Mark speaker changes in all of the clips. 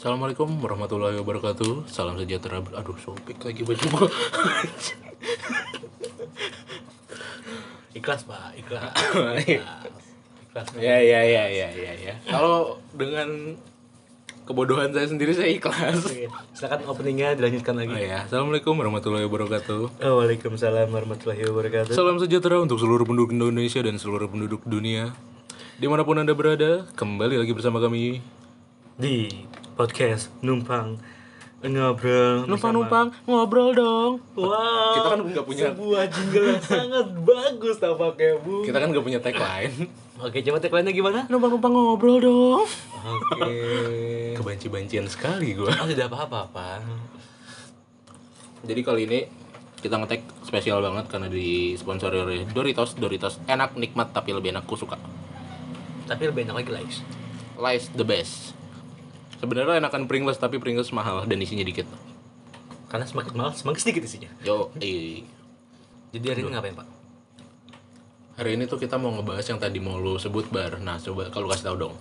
Speaker 1: Assalamualaikum warahmatullahi wabarakatuh. Salam sejahtera. Aduh, sobek lagi baju gua.
Speaker 2: Ikhlas pak, ikhlas. ikhlas.
Speaker 1: ya, ya, ya, ya, ya, ya. Kalau dengan kebodohan saya sendiri saya ikhlas.
Speaker 2: Oke, Silakan openingnya dilanjutkan lagi.
Speaker 1: Oh ya, Assalamualaikum warahmatullahi wabarakatuh.
Speaker 2: Waalaikumsalam warahmatullahi wabarakatuh.
Speaker 1: Salam sejahtera untuk seluruh penduduk Indonesia dan seluruh penduduk dunia. Di mana pun anda berada, kembali lagi bersama kami.
Speaker 2: Di podcast numpang ngobrol.
Speaker 1: Numpang-numpang ngobrol dong.
Speaker 2: Wow.
Speaker 1: Kita kan nggak punya-
Speaker 2: sebuah jingle yang sangat bagus tampaknya bu.
Speaker 1: Kita kan gak punya tagline.
Speaker 2: Oke, coba tagline-nya gimana?
Speaker 1: Numpang-numpang ngobrol dong.
Speaker 2: Oke.
Speaker 1: Kebanci-bancian sekali gua.
Speaker 2: Oh, tidak apa-apa, Pak.
Speaker 1: Jadi kali ini kita ngetek spesial banget karena disponsori oleh Doritos. Doritos enak, nikmat, tapi lebih enak. Aku suka.
Speaker 2: Tapi lebih enak lagi, guys.
Speaker 1: Lies the best. Sebenarnya enakan Pringles tapi Pringles mahal dan isinya dikit.
Speaker 2: Karena semakin mahal, semakin sedikit isinya.
Speaker 1: Yo, eh.
Speaker 2: Jadi hari ini ngapain, Pak?
Speaker 1: Hari ini tuh kita mau ngebahas yang tadi mau lu sebut bar. Nah, coba kalau kasih tahu dong.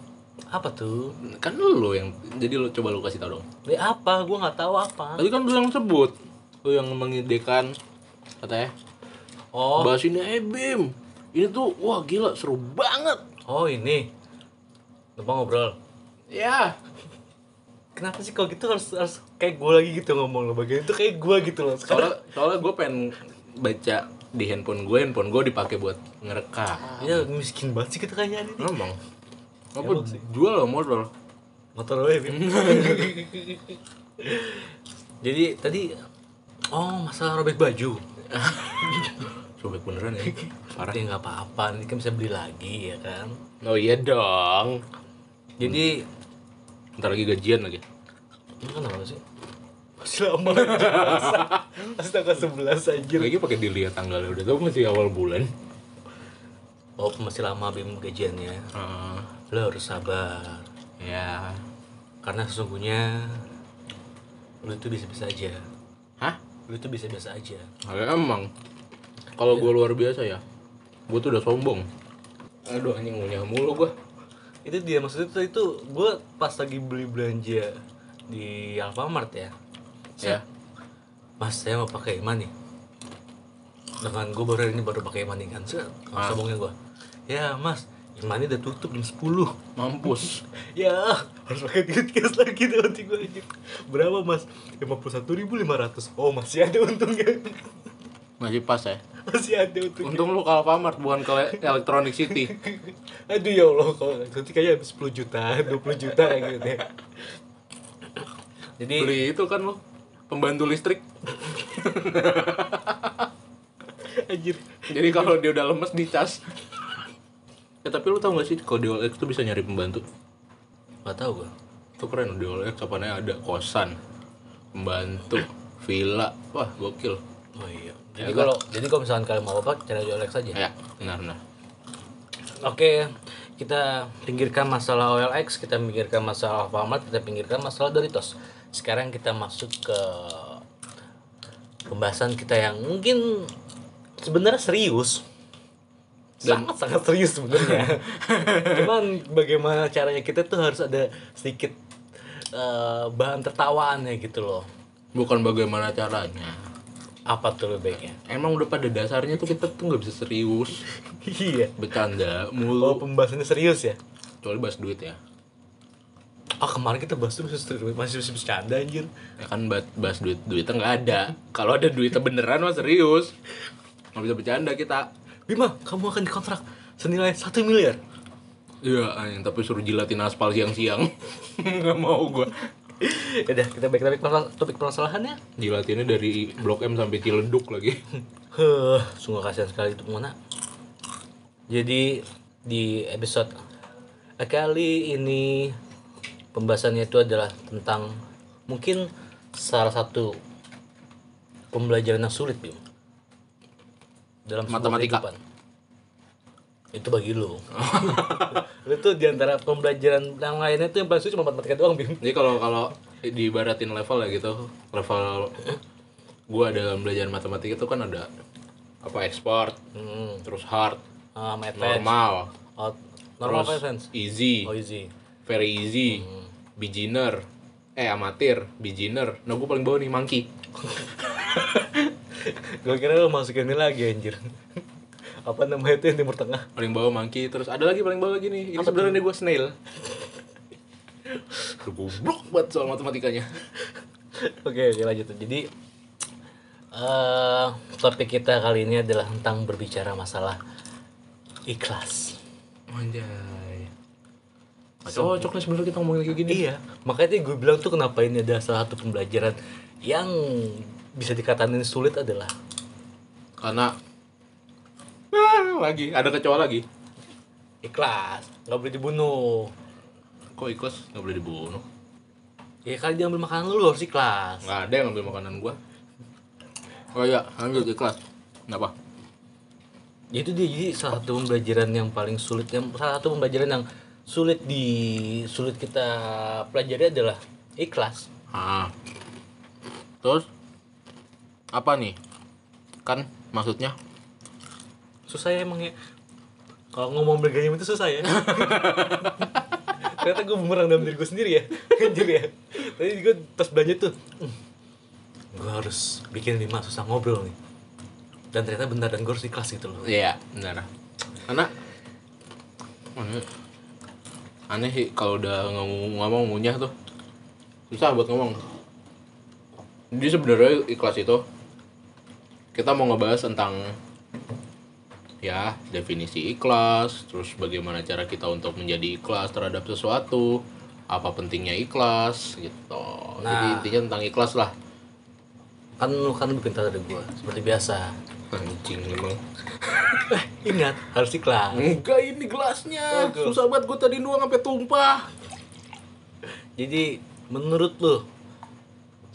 Speaker 2: Apa tuh?
Speaker 1: Kan lu yang jadi lu coba lu kasih tahu dong.
Speaker 2: Ini apa? Gua nggak tahu apa.
Speaker 1: Tadi kan lu yang sebut. Lu yang mengidekan katanya
Speaker 2: Oh,
Speaker 1: bahas ini eh Bim. Ini tuh wah gila seru banget.
Speaker 2: oh ini. Numpang ngobrol.
Speaker 1: Ya,
Speaker 2: Kenapa sih kalau gitu harus harus kayak gue lagi gitu ngomong lo bagian itu kayak gue gitu loh.
Speaker 1: Soalnya soalnya gue pengen baca di handphone gue handphone gue dipakai buat ngerekam
Speaker 2: ya miskin banget sih kita kayaknya ini.
Speaker 1: ngomong apa
Speaker 2: sih.
Speaker 1: jual lo modal
Speaker 2: Motor lo ya. Jadi tadi oh masalah robek baju.
Speaker 1: sobek beneran ya parah
Speaker 2: Ya nggak apa-apa, ini kan bisa beli lagi ya kan.
Speaker 1: oh iya dong
Speaker 2: Jadi
Speaker 1: ntar lagi gajian lagi
Speaker 2: ini kan apa sih? Masih lama Masih tanggal 11 anjir.
Speaker 1: Lagi pakai dilihat tanggalnya. Udah tau masih awal bulan.
Speaker 2: Oh masih lama Bim gajiannya.
Speaker 1: Ah,
Speaker 2: Lo harus sabar.
Speaker 1: Ya
Speaker 2: Karena sesungguhnya Lo itu bisa-bisa aja.
Speaker 1: Hah?
Speaker 2: Lo itu bisa-biasa aja.
Speaker 1: Ya, emang. Kalau gue luar biasa ya gue tuh udah sombong. Aduh anjing ngunyah mulu gue
Speaker 2: Itu dia maksudnya itu, itu Gue pas lagi beli belanja Di Alfamart ya.
Speaker 1: Ya.
Speaker 2: Mas saya mau pakai iman nih. Dengan gue baru ini baru pakai iman nih kan. Set,
Speaker 1: Ah.
Speaker 2: Sombongnya gue Ya mas Imannya udah tutup jam 10
Speaker 1: mampus.
Speaker 2: Ya, harus pakai duit cash lagi nanti gue. Berapa mas? 51.500 Oh masih ada untungnya.
Speaker 1: Masih pas ya?
Speaker 2: Masih ada untungnya.
Speaker 1: Untung lu ke Alfamart bukan ke Electronic City.
Speaker 2: Aduh ya Allah, kalau nanti kayaknya habis 10 juta, 20 juta kayak gitu deh Jadi,
Speaker 1: beli itu kan lo pembantu listrik.
Speaker 2: Anjir.
Speaker 1: Jadi kalau dia udah lemes dicas ya tapi lu tau gak sih kalau di OLX tuh bisa nyari pembantu?
Speaker 2: Gak tau gue
Speaker 1: itu keren di OLX apanya ada kosan pembantu villa. Wah gokil.
Speaker 2: Oh iya. Jadi kalau jadi kalau misalkan kalian mau apa, cari di OLX aja.
Speaker 1: Ya benar benar.
Speaker 2: Oke, kita pinggirkan masalah OLX, kita pinggirkan masalah Alfamart, kita pinggirkan masalah Doritos. Sekarang kita masuk ke pembahasan kita yang mungkin sebenarnya serius. sangat sangat serius sebenarnya. Cuman bagaimana caranya kita tuh harus ada sedikit eh, bahan tertawaannya gitu loh.
Speaker 1: bukan bagaimana caranya
Speaker 2: Apa tuh lebih baiknya?
Speaker 1: emang udah pada dasarnya tuh kita tuh nggak bisa serius
Speaker 2: iya.
Speaker 1: bercanda
Speaker 2: Oh,
Speaker 1: mulu
Speaker 2: pembahasannya serius ya?
Speaker 1: kecuali bahas duit ya
Speaker 2: Ah kemarin kita bahas tuh masih masih bercanda anjir.
Speaker 1: ya kan bahas, duit duitnya nggak ada kalau ada duitnya beneran mah serius nggak bisa bercanda kita
Speaker 2: Bima, kamu akan dikontrak senilai satu miliar.
Speaker 1: Iya, anjing, tapi suruh jilatin aspal siang-siang. Nggak mau gua.
Speaker 2: Udah, kita balik topik topik permasalahannya.
Speaker 1: Jilatinnya dari Blok M sampai Ciledug lagi.
Speaker 2: Huh, sungguh kasihan sekali itu mana. Jadi di episode kali ini pembahasannya itu adalah tentang mungkin salah satu pembelajaran yang sulit, Bim. Dalam
Speaker 1: Matematika.
Speaker 2: kehidupan. Itu bagi lu. lu tuh di antara pembelajaran yang lainnya tuh yang paling sulit cuma matematika doang, Bim.
Speaker 1: Jadi kalau kalau diibaratin level ya gitu, level gua dalam belajar matematika itu kan ada apa expert,
Speaker 2: Hmm.
Speaker 1: terus hard,
Speaker 2: advance.
Speaker 1: normal,
Speaker 2: Oh, normal
Speaker 1: terus easy,
Speaker 2: Oh, easy.
Speaker 1: very easy, beginner, eh amatir. Beginner. Nah gue paling bawah nih monkey.
Speaker 2: Gue kira lo masukin ini lagi anjir. Apa namanya itu yang timur tengah?
Speaker 1: Paling bawah monkey terus ada lagi paling bawah lagi nih. Ini sebenarnya gue snail. Goblok banget soal matematikanya.
Speaker 2: Oke oke lanjut. Jadi eh topik kita kali ini adalah tentang berbicara masalah ikhlas.
Speaker 1: Anjay cocok nih sebenarnya kita ngomongin kayak gini.
Speaker 2: Iya makanya gue bilang tuh kenapa ini ada salah satu pembelajaran yang bisa dikatain sulit adalah
Speaker 1: karena ah, lagi ada kecoa lagi.
Speaker 2: Ikhlas nggak boleh dibunuh.
Speaker 1: Kok ikhlas? Nggak boleh dibunuh.
Speaker 2: Ya kali dia ambil makanan lu lu harus ikhlas.
Speaker 1: Nggak ada yang ngambil makanan gua. Oh iya lanjut ikhlas. Kenapa?
Speaker 2: Itu dia jadi salah satu pembelajaran yang paling sulit yang salah satu pembelajaran yang sulit di sulit kita pelajari adalah ikhlas.
Speaker 1: Ah. Terus apa nih? Kan maksudnya?
Speaker 2: Susah ya emang ya. Kalau ngomong bergaya itu susah ya. Ternyata gue bumerang dalam diri gue sendiri ya. Anjir ya. Tadi gue pas belanja tuh gue harus bikin lima susah ngobrol nih. Dan ternyata benar dan gue harus ikhlas gitu loh.
Speaker 1: Iya benar. Karena aneh, sih kalau udah ngomong ngomong ngunyah tuh. Susah buat ngomong. Jadi sebenarnya ikhlas itu kita mau ngebahas tentang ya definisi ikhlas terus bagaimana cara kita untuk menjadi ikhlas terhadap sesuatu apa pentingnya ikhlas gitu. Jadi
Speaker 2: Nah.
Speaker 1: intinya tentang ikhlas lah.
Speaker 2: Kan lu kan lebih pintar dari gue seperti biasa.
Speaker 1: Anjing emang
Speaker 2: ingat harus ikhlas
Speaker 1: enggak ini gelasnya
Speaker 2: Oke.
Speaker 1: susah banget gue tadi nuang sampai tumpah
Speaker 2: Jadi menurut lo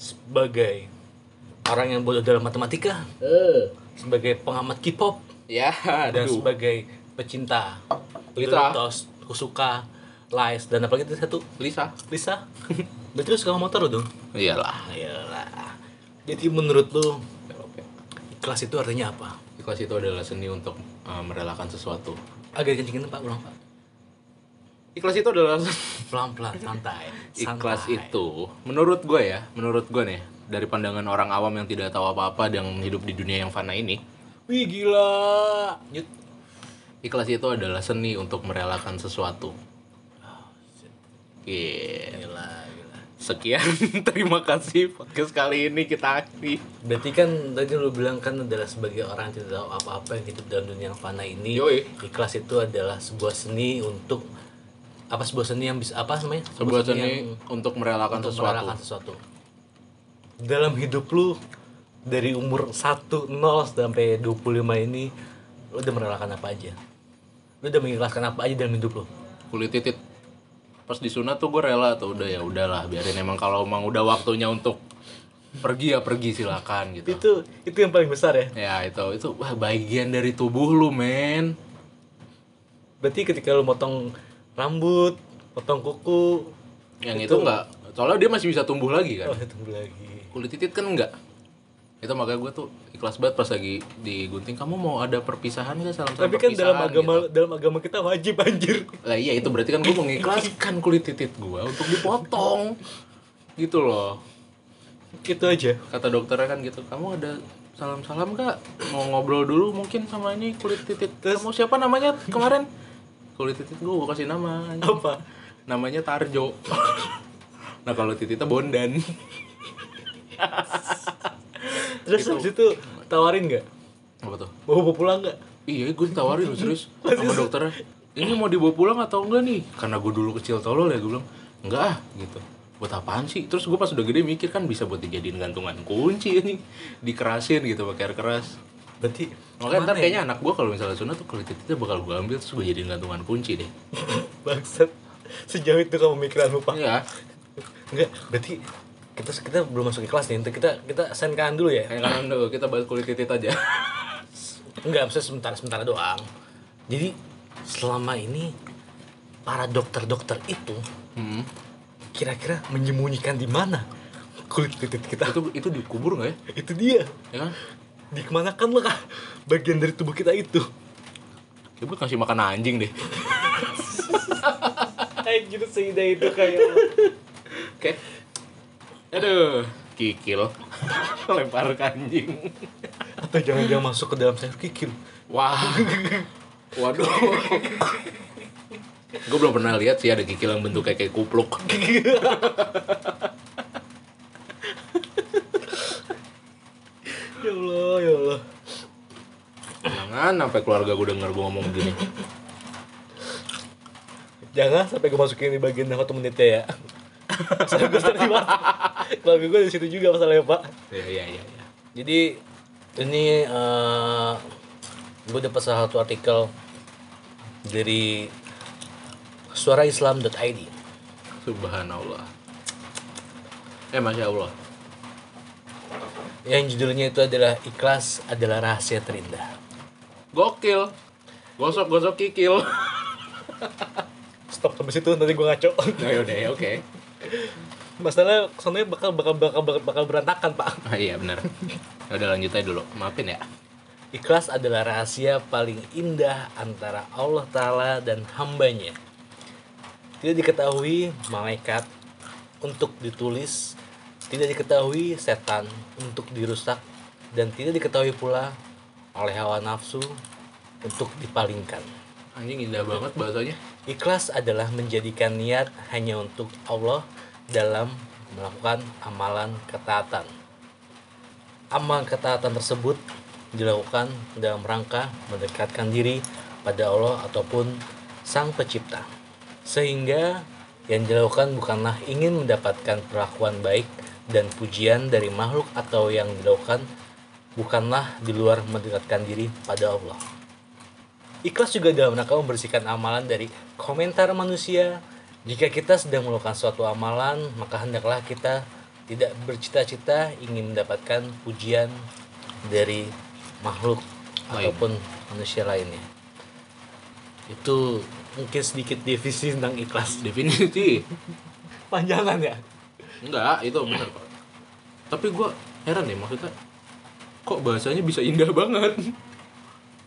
Speaker 2: sebagai orang yang bodoh dalam matematika,
Speaker 1: eh
Speaker 2: sebagai pengamat K-pop
Speaker 1: ya
Speaker 2: dan
Speaker 1: aduh
Speaker 2: sebagai pecinta
Speaker 1: Litra.
Speaker 2: Doritos, Kusuka, Lies dan apalagi itu satu
Speaker 1: Lisa
Speaker 2: Lisa. Berarti lu suka motor lo dong?
Speaker 1: iyalah
Speaker 2: Ayolah. Jadi menurut lo ikhlas itu artinya apa?
Speaker 1: Ikhlas itu adalah seni untuk uh, merelakan sesuatu
Speaker 2: Agak kencengin pak, ulang pak.
Speaker 1: ikhlas itu adalah
Speaker 2: Pelan-pelan, santai.
Speaker 1: ikhlas
Speaker 2: santai.
Speaker 1: itu menurut gue ya menurut gue nih dari pandangan orang awam yang tidak tahu apa-apa yang hidup di dunia yang fana ini
Speaker 2: Wih gila. Yut.
Speaker 1: ikhlas itu adalah seni untuk merelakan sesuatu Iya.
Speaker 2: Gila, gila.
Speaker 1: Sekian, terima kasih podcast kali ini kita akhiri.
Speaker 2: Berarti kan tadi lu bilang kan adalah sebagai orang yang tidak tahu apa-apa yang hidup dalam dunia yang fana ini
Speaker 1: Yoi.
Speaker 2: ikhlas itu adalah sebuah seni untuk apa sebuah seni yang bisa apa namanya
Speaker 1: Sebuah seni
Speaker 2: yang
Speaker 1: untuk merelakan
Speaker 2: untuk
Speaker 1: sesuatu.
Speaker 2: merelakan sesuatu dalam hidup lu dari umur 1 0 sampai 25 ini lu udah merelakan apa aja lu udah mengikhlaskan apa aja dalam hidup lu
Speaker 1: Kulit titit. Pas disunat tuh gue rela tuh udah ya udahlah biarin emang kalau emang udah waktunya untuk pergi ya pergi silakan gitu.
Speaker 2: itu itu yang paling besar ya
Speaker 1: Ya itu itu wah bagian dari tubuh lu men.
Speaker 2: berarti ketika lu motong rambut potong kuku
Speaker 1: Yang itu,
Speaker 2: Itu-
Speaker 1: enggak soalnya dia masih bisa tumbuh lagi kan.
Speaker 2: oh tunggu lagi
Speaker 1: Kulit titit kan enggak. Itu makanya gue tuh ikhlas banget pas lagi digunting kamu mau ada perpisahan gak salam
Speaker 2: tapi kan dalam agama dalam agama kita wajib anjir
Speaker 1: Lah iya itu berarti kan gue mengikhlaskan kulit titit gue untuk dipotong. Gitu loh.
Speaker 2: itu aja
Speaker 1: Kata dokternya kan gitu, kamu ada salam-salam gak? Mau ngobrol dulu mungkin sama ini kulit titit. Kamu siapa namanya kemarin? Kulit titit gue, gue kasih nama. anjing.
Speaker 2: apa
Speaker 1: Namanya Tarjo. nah kalau tititnya Bondan.
Speaker 2: terus habis itu tawarin nggak
Speaker 1: Apa tuh?
Speaker 2: mau bawa pulang nggak
Speaker 1: Iya, gue tawarin loh serius sama dokternya. Ini mau dibawa pulang atau enggak nih? Karena gue dulu kecil tolol ya, gue bilang enggak ah gitu. Buat apaan sih? Terus gue pas udah gede mikir kan bisa buat dijadiin gantungan kunci ini, dikerasin gitu pakai air keras.
Speaker 2: berarti
Speaker 1: Makanya ntar
Speaker 2: ya?
Speaker 1: kayaknya anak gue kalau misalnya sunat tuh kulit titiknya bakal gue ambil terus gue jadiin gantungan kunci deh.
Speaker 2: bangsat sejauh itu kamu mikiranmu pak
Speaker 1: Iya.
Speaker 2: enggak berarti kita kita belum masuk ke kelas nih kita kita send kanan dulu ya
Speaker 1: Kayak kanan dulu kita bahas kulit titit aja.
Speaker 2: enggak maksudnya sebentar sebentar doang jadi selama ini para dokter-dokter itu
Speaker 1: Hmm.
Speaker 2: kira-kira menyembunyikan di mana kulit titit kita
Speaker 1: Itu itu dikubur nggak ya?
Speaker 2: itu dia
Speaker 1: Ya kan?
Speaker 2: dikemanakan lah kah bagian dari tubuh kita itu
Speaker 1: Ya buat ngasih makan anjing deh.
Speaker 2: Anjir seida itu kayak
Speaker 1: Oke. Aduh, kikil. Lempar ke anjing.
Speaker 2: Atau jangan-jangan masuk ke dalam sayur kikil.
Speaker 1: Wah. Waduh. Gue belum pernah lihat sih ada kikil yang bentuknya kayak kupluk.
Speaker 2: ya Allah, ya Allah.
Speaker 1: Jangan sampai keluarga gue denger gue ngomong gini.
Speaker 2: Jangan sampai gue masukin di bagian yang satu menitnya ya. Soalnya gue sering banget. Keluarga gue di situ juga masalahnya pak.
Speaker 1: Iya iya iya. iya.
Speaker 2: Jadi ini eh gue dapat salah satu artikel dari suaraislam.id.
Speaker 1: Subhanallah. Eh masya Allah.
Speaker 2: Yang judulnya itu adalah ikhlas adalah rahasia terindah.
Speaker 1: Gokil. Gosok gosok kikil.
Speaker 2: Stop sampai situ nanti gue ngaco.
Speaker 1: Nah, ya oke.
Speaker 2: Masalah kesannya bakal bakal bakal bakal, bakal berantakan pak.
Speaker 1: Ah, iya benar. Ya Udah lanjut aja dulu. Maafin ya.
Speaker 2: Ikhlas adalah rahasia paling indah antara Allah Ta'ala dan hambanya. Tidak diketahui malaikat untuk ditulis, tidak diketahui setan untuk dirusak, dan tidak diketahui pula oleh hawa nafsu untuk dipalingkan.
Speaker 1: Anjing indah banget bahasanya.
Speaker 2: Ikhlas adalah menjadikan niat hanya untuk Allah dalam melakukan amalan ketaatan. Amalan ketaatan tersebut dilakukan dalam rangka mendekatkan diri pada Allah ataupun Sang Pencipta. Sehingga yang dilakukan bukanlah ingin mendapatkan perlakuan baik dan pujian dari makhluk atau yang dilakukan bukanlah di luar mendekatkan diri pada Allah. Ikhlas juga dalam rangka membersihkan amalan dari komentar manusia. Jika kita sedang melakukan suatu amalan, maka hendaklah kita tidak bercita-cita ingin mendapatkan pujian dari makhluk
Speaker 1: Lain.
Speaker 2: ataupun manusia lainnya. Itu mungkin sedikit definisi tentang ikhlas.
Speaker 1: Definisi.
Speaker 2: Panjangan ya?
Speaker 1: Enggak, itu benar kok. Tapi gue heran deh maksudnya. Kok bahasanya bisa indah banget?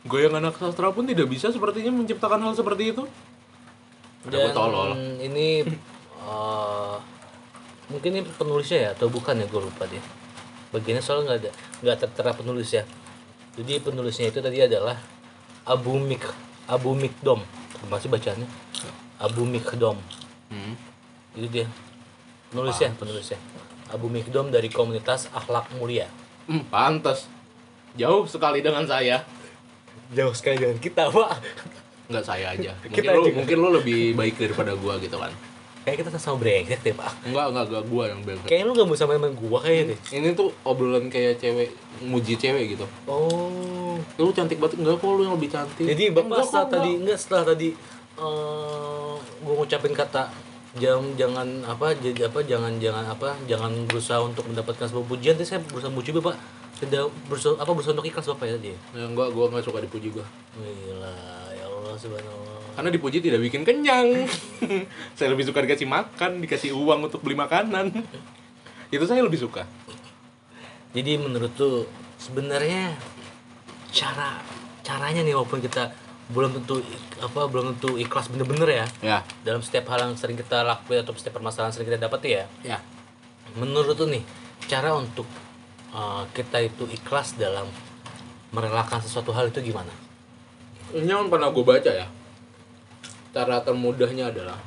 Speaker 1: Gue yang anak sastra pun tidak bisa sepertinya menciptakan hal seperti itu.
Speaker 2: Dan
Speaker 1: tolol.
Speaker 2: ini eh, mungkin ini penulisnya ya atau bukan ya gue lupa deh. Bagiannya soalnya nggak ada nggak tertera penulis ya. Jadi penulisnya itu tadi adalah Abu Mik Abu Mikdom. Masih bacaannya Abu Mikdom.
Speaker 1: Hmm.
Speaker 2: Itu dia penulisnya penulisnya. Abu Mikdom dari komunitas akhlak mulia.
Speaker 1: Hmm, pantas. Jauh sekali dengan saya.
Speaker 2: Jauh sekali dengan kita, Pak.
Speaker 1: Enggak saya aja. Mungkin
Speaker 2: Kita
Speaker 1: lu
Speaker 2: juga.
Speaker 1: mungkin lu lebih baik daripada gua gitu kan.
Speaker 2: Kayak kita sama brengsek deh, Pak.
Speaker 1: Enggak, enggak, enggak gua yang bego.
Speaker 2: Kayaknya lu gak mau sama temen gua kayaknya deh.
Speaker 1: Ini tuh obrolan kayak cewek muji cewek gitu.
Speaker 2: Oh.
Speaker 1: Lu cantik banget enggak kok lu yang lebih cantik.
Speaker 2: Jadi bapak
Speaker 1: enggak
Speaker 2: setelah
Speaker 1: enggak.
Speaker 2: tadi enggak setelah tadi eh gue ngucapin kata jangan jangan apa jadi apa jangan jangan apa jangan berusaha untuk mendapatkan sebuah pujian tapi saya berusaha muji bapak tidak berusaha apa untuk ikhlas bapak ya tadi ya?
Speaker 1: Enggak, gua enggak suka dipuji gua.
Speaker 2: Gila ya Allah subhanallah
Speaker 1: Karena dipuji tidak bikin kenyang. saya lebih suka dikasih makan, dikasih uang untuk beli makanan. Itu saya lebih suka.
Speaker 2: jadi menurut tuh sebenarnya cara caranya nih walaupun kita belum tentu apa belum tentu ikhlas bener-bener ya
Speaker 1: Ya,
Speaker 2: dalam setiap hal yang sering kita lakuin atau setiap permasalahan yang sering kita dapat ya
Speaker 1: ya.
Speaker 2: menurut tuh nih cara untuk uh, kita itu ikhlas dalam merelakan sesuatu hal itu gimana?
Speaker 1: Ini yang pernah gue baca ya. Cara termudahnya adalah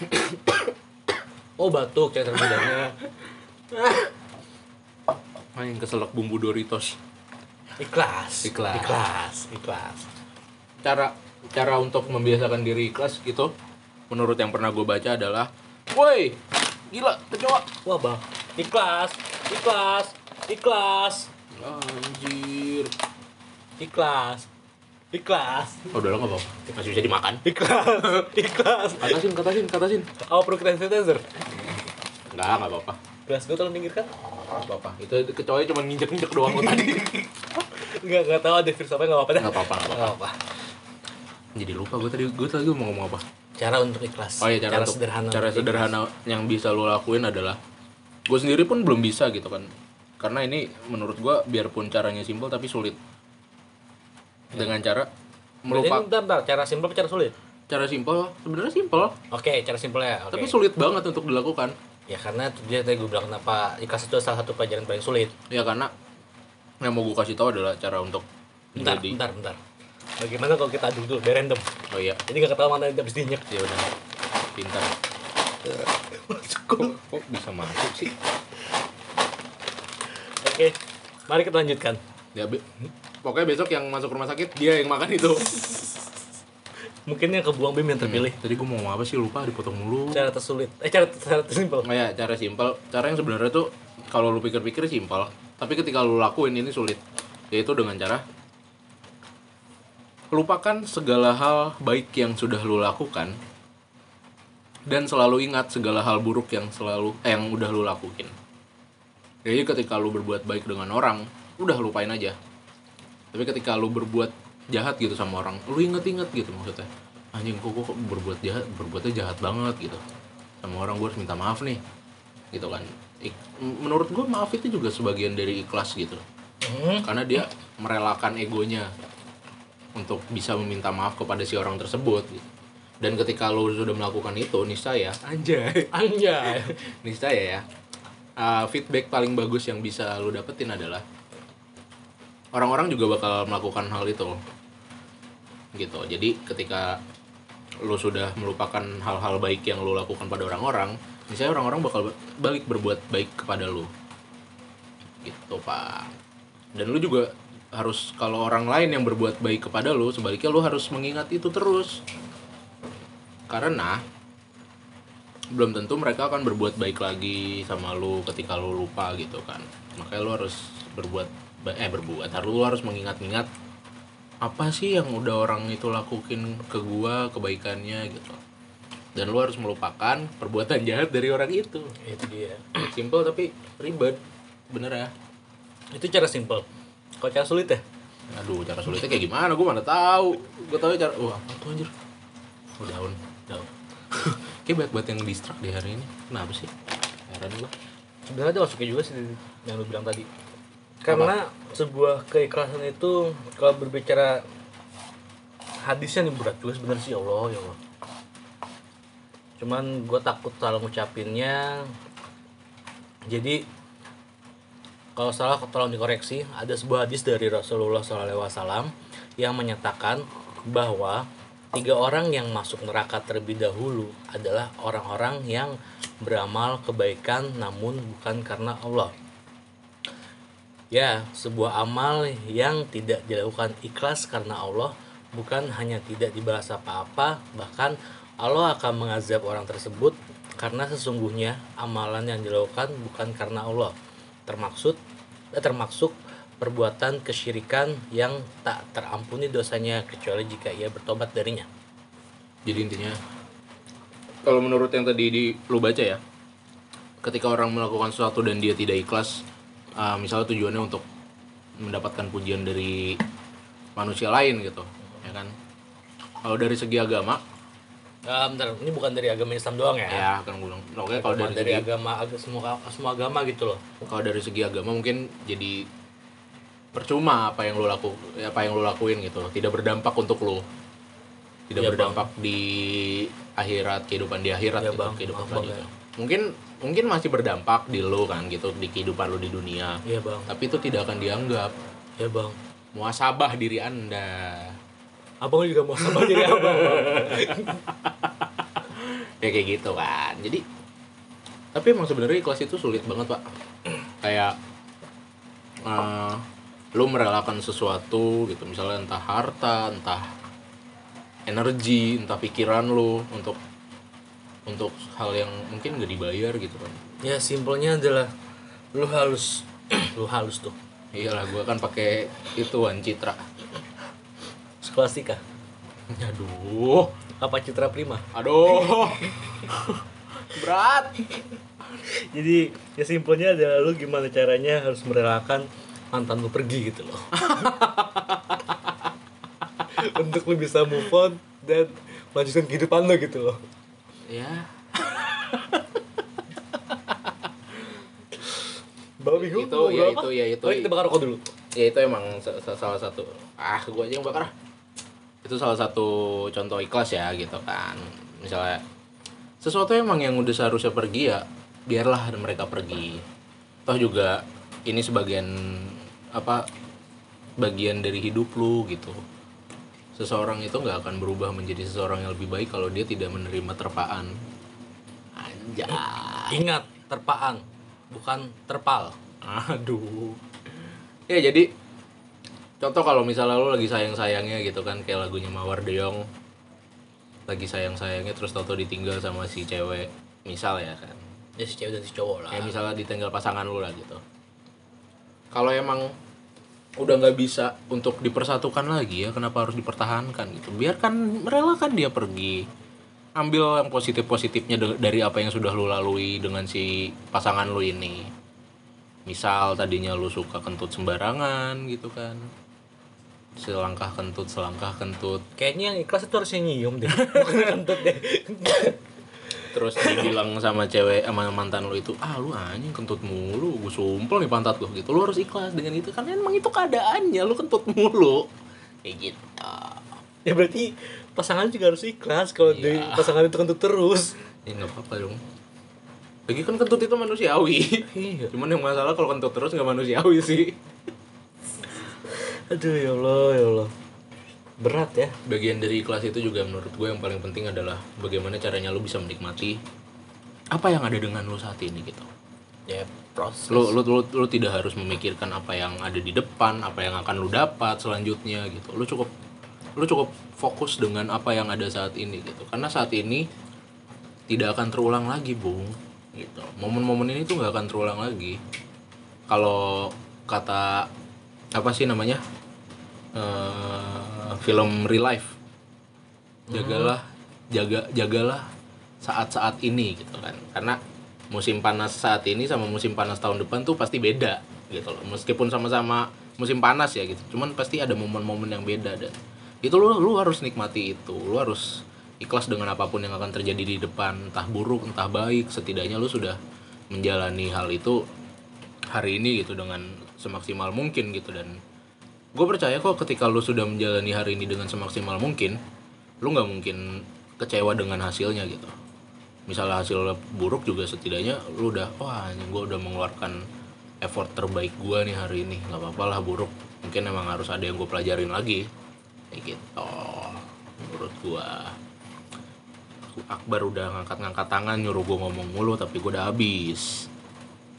Speaker 2: Oh batuk cara termudahnya
Speaker 1: main keselak bumbu Doritos.
Speaker 2: ikhlas,
Speaker 1: Ikhlas.
Speaker 2: ikhlas, ikhlas.
Speaker 1: Cara cara untuk membiasakan diri ikhlas gitu menurut yang pernah gue baca adalah woi gila kecoa
Speaker 2: Wah bang, ikhlas, ikhlas, ikhlas,
Speaker 1: anjir.
Speaker 2: Ikhlas, ikhlas,
Speaker 1: oh, udah lah nggak apa-apa. Masih bisa dimakan.
Speaker 2: Ikhlas, ikhlas.
Speaker 1: katasin katasin katasin.
Speaker 2: Apa perlu kita sanitizer?
Speaker 1: nggak nggak apa-apa.
Speaker 2: Gelas gue tolong pinggirkan.
Speaker 1: nggak apa-apa. Itu kecoa cuma nginjek nginjek doang kok tadi.
Speaker 2: Enggak, enggak tahu ada virus apa enggak apa-apa dah.
Speaker 1: nggak apa-apa nggak
Speaker 2: Nggak
Speaker 1: apa-apa. Jadi lupa gue tadi. Gue tadi mau ngomong apa?
Speaker 2: Cara untuk ikhlas.
Speaker 1: oh iya cara, untuk-
Speaker 2: sederhana.
Speaker 1: cara sederhana yang bisa lo lakuin adalah gue sendiri pun belum bisa gitu kan. Karena ini menurut gue biarpun caranya simpel tapi sulit. Dengan cara melupakan
Speaker 2: bentar, bentar, cara simpel cara sulit?
Speaker 1: cara simpel sebenarnya simpel.
Speaker 2: Oke, cara simpelnya. Oke.
Speaker 1: tapi sulit banget untuk dilakukan.
Speaker 2: Ya karena dia tadi gue bilang kenapa ikhlas itu salah satu pelajaran paling sulit?
Speaker 1: Ya karena yang mau gue kasih tahu adalah cara untuk
Speaker 2: bentar
Speaker 1: menjadi
Speaker 2: bentar bentar. Bagaimana kalau kita aduk dulu biar random?
Speaker 1: Oh iya.
Speaker 2: Ini gak ketahuan mana habis dinyek
Speaker 1: ya udah. Pintar
Speaker 2: masuk
Speaker 1: kok, kok bisa masuk sih?
Speaker 2: Oke mari kita lanjutkan.
Speaker 1: Ya be- pokoknya besok yang masuk rumah sakit dia yang makan itu.
Speaker 2: Mungkin yang kebuang bim yang terpilih.
Speaker 1: tadi gue mau ngomong apa sih? Lupa dipotong mulu.
Speaker 2: Cara tersulit. Eh cara cara tersimpel.
Speaker 1: Oh ya, cara simpel. Cara yang sebenarnya tuh kalau lu pikir-pikir simpel, tapi ketika lu lakuin ini sulit. Yaitu dengan cara lupakan segala hal baik yang sudah lu lakukan dan selalu ingat segala hal buruk yang selalu eh, yang udah lu lakuin. Jadi ketika lu berbuat baik dengan orang, udah lupain aja. Tapi ketika lu berbuat jahat gitu sama orang, lu inget-inget gitu maksudnya. Anjing kok kok berbuat jahat, berbuatnya jahat banget gitu. Sama orang gue harus minta maaf nih. Gitu kan. Ik- menurut gue maaf itu juga sebagian dari ikhlas gitu.
Speaker 2: Hmm.
Speaker 1: Karena dia merelakan egonya untuk bisa meminta maaf kepada si orang tersebut gitu. Dan ketika lu sudah melakukan itu, niscaya anjay,
Speaker 2: anjay.
Speaker 1: Niscaya ya. uh, feedback paling bagus yang bisa lu dapetin adalah orang-orang juga bakal melakukan hal itu. Gitu. Jadi ketika lu sudah melupakan hal-hal baik yang lu lakukan pada orang-orang misalnya orang-orang bakal balik berbuat baik kepada lu. Gitu pak. Dan lu juga harus kalau orang lain yang berbuat baik kepada lu sebaliknya lu harus mengingat itu terus karena belum tentu mereka akan berbuat baik lagi sama lu ketika lu lupa gitu kan. Makanya lu harus berbuat eh berbuat. Harus lu harus mengingat-ingat apa sih yang udah orang itu lakuin ke gua kebaikannya gitu. Dan lu harus melupakan perbuatan jahat dari orang itu.
Speaker 2: Itu dia.
Speaker 1: Simple tapi ribet. Bener ya?
Speaker 2: Itu cara simpel kalau cara sulit ya?
Speaker 1: Aduh cara sulitnya kayak gimana? Gua mana tahu. Gua tahu cara wah apa tuh anjir? Oh daun daun kayak banyak banget yang distrak di hari ini. Kenapa sih? Heran gua.
Speaker 2: Sebenarnya ada masuknya juga sih yang lu bilang tadi. Karena sebuah keikhlasan itu kalau berbicara hadisnya nih berat juga sebenarnya sih ya Allah ya Allah. Cuman gue takut salah ngucapinnya. Jadi kalau salah tolong dikoreksi. Ada sebuah hadis dari Rasulullah SAW yang menyatakan bahwa tiga orang yang masuk neraka terlebih dahulu adalah orang-orang yang beramal kebaikan namun bukan karena Allah Ya, sebuah amal yang tidak dilakukan ikhlas karena Allah bukan hanya tidak dibalas apa-apa, bahkan Allah akan mengazab orang tersebut karena sesungguhnya amalan yang dilakukan bukan karena Allah. Termaksud eh, termasuk perbuatan kesyirikan yang tak terampuni dosanya kecuali jika ia bertobat darinya.
Speaker 1: Jadi intinya kalau menurut yang tadi di lu baca ya, ketika orang melakukan sesuatu dan dia tidak ikhlas, uh, misalnya tujuannya untuk mendapatkan pujian dari manusia lain gitu, ya kan? Kalau dari segi agama,
Speaker 2: Ah, bentar, ini bukan dari agama Islam doang ya.
Speaker 1: ya kan gue bilang, oke kalau dari,
Speaker 2: dari
Speaker 1: segi,
Speaker 2: agama agama semua semua agama gitu loh.
Speaker 1: kalau dari segi agama mungkin jadi percuma apa yang lu laku, apa yang lu lakuin gitu, tidak berdampak untuk lu, tidak
Speaker 2: Iya,
Speaker 1: berdampak di akhirat kehidupan di akhirat
Speaker 2: Iya,
Speaker 1: gitu,
Speaker 2: Bang.
Speaker 1: kehidupan
Speaker 2: Maaf, Bang,
Speaker 1: selanjutnya. Mungkin mungkin masih berdampak di lu kan gitu di kehidupan lu di dunia,
Speaker 2: Iya, Bang.
Speaker 1: tapi itu tidak akan dianggap
Speaker 2: Iya, Bang.
Speaker 1: muasabah diri anda.
Speaker 2: Abang juga mau sama diri abang.
Speaker 1: ya kayak gitu kan jadi tapi emang sebenarnya ikhlas itu sulit banget pak kayak eh, lu merelakan sesuatu gitu. Misalnya entah harta entah energi entah pikiran lu untuk untuk hal yang mungkin gak dibayar gitu kan.
Speaker 2: Ya simpelnya adalah lu halus lu halus tuh.
Speaker 1: Iyalah gua kan pakai ituan citra.
Speaker 2: Skolastika
Speaker 1: aduh.
Speaker 2: Apa citra prima?
Speaker 1: Aduh. Berat.
Speaker 2: Jadi ya simpelnya adalah lu gimana caranya harus merelakan mantan lu pergi gitu loh. Untuk lu bisa move on dan melanjutkan kehidupan lu gitu loh.
Speaker 1: Ya
Speaker 2: bawa bingung
Speaker 1: Itu, ya itu, ya itu.
Speaker 2: Mari kita bakar rokok dulu.
Speaker 1: Ya itu emang sa- sa- salah satu. Ah gua aja yang bakar. Itu salah satu contoh ikhlas ya gitu kan. Misalnya sesuatu emang yang udah seharusnya pergi ya biarlah mereka pergi. Toh juga ini sebagian apa bagian dari hidup lu gitu. Seseorang itu nggak akan berubah menjadi seseorang yang lebih baik kalau dia tidak menerima terpaan. Anjay.
Speaker 2: Ingat, terpaan, bukan terpal.
Speaker 1: aduh. Ya jadi contoh kalau misalnya lu lagi sayang sayangnya gitu kan kayak lagunya Mawar Deong. Lagi sayang sayangnya terus tau ditinggal sama si cewek misal ya kan.
Speaker 2: Ya si cewek dan si cowok lah.
Speaker 1: kayak misalnya ditinggal pasangan lu lah gitu kalau emang udah nggak bisa untuk dipersatukan lagi ya kenapa harus dipertahankan gitu? Biarkan merelakan dia pergi. Ambil yang positif positifnya dari apa yang sudah lu lalui dengan si pasangan lu ini. Misal tadinya lu suka kentut sembarangan gitu kan. Selangkah kentut selangkah kentut.
Speaker 2: Kayaknya yang ikhlas itu harusnya nyium deh. Bukan kentut deh.
Speaker 1: Terus dibilang sama cewek sama mantan lu itu ah lu anjing kentut mulu gue sumpel nih pantat lu gitu lu harus ikhlas dengan itu karena emang itu keadaannya lu kentut mulu kayak gitu
Speaker 2: ya berarti pasangan juga harus ikhlas kalau
Speaker 1: Iya.
Speaker 2: di pasangan itu kentut terus.
Speaker 1: ya nggak apa-apa dong lagi kan kentut itu manusiawi
Speaker 2: Iya.
Speaker 1: cuman yang masalah kalau kentut terus nggak manusiawi sih
Speaker 2: Aduh ya Allah, ya Allah. Berat ya.
Speaker 1: bagian dari ikhlas itu juga menurut gue yang paling penting adalah bagaimana caranya lu bisa menikmati apa yang ada dengan lu saat ini gitu.
Speaker 2: Ya proses.
Speaker 1: lu, lu, lu, lu tidak harus memikirkan apa yang ada di depan apa yang akan lu dapat selanjutnya gitu. Lu cukup lu cukup fokus dengan apa yang ada saat ini gitu. Karena saat ini tidak akan terulang lagi bung gitu. Momen-momen ini tuh nggak akan terulang lagi. Kalau kata apa sih namanya Film real life. Jagalah jaga jagalah saat-saat ini gitu kan. Karena musim panas saat ini sama musim panas tahun depan tuh pasti beda gitu loh. Meskipun sama-sama musim panas ya gitu. Cuman pasti ada momen-momen yang beda dan itu lu lu harus nikmati itu. Lu harus ikhlas dengan apa pun yang akan terjadi di depan entah buruk entah baik. Setidaknya lu sudah menjalani hal itu hari ini gitu dengan semaksimal mungkin gitu. Dan gue percaya kok ketika lu sudah menjalani hari ini dengan semaksimal mungkin lu nggak mungkin kecewa dengan hasilnya gitu. Misalnya hasil buruk juga setidaknya lu udah wah gue udah mengeluarkan effort terbaik gue nih hari ini. Nggak apa-apa lah buruk. Mungkin emang harus ada yang gue pelajarin lagi. Kayak gitu menurut gue Akbar udah ngangkat-ngangkat tangan nyuruh gue ngomong mulu tapi gue udah habis.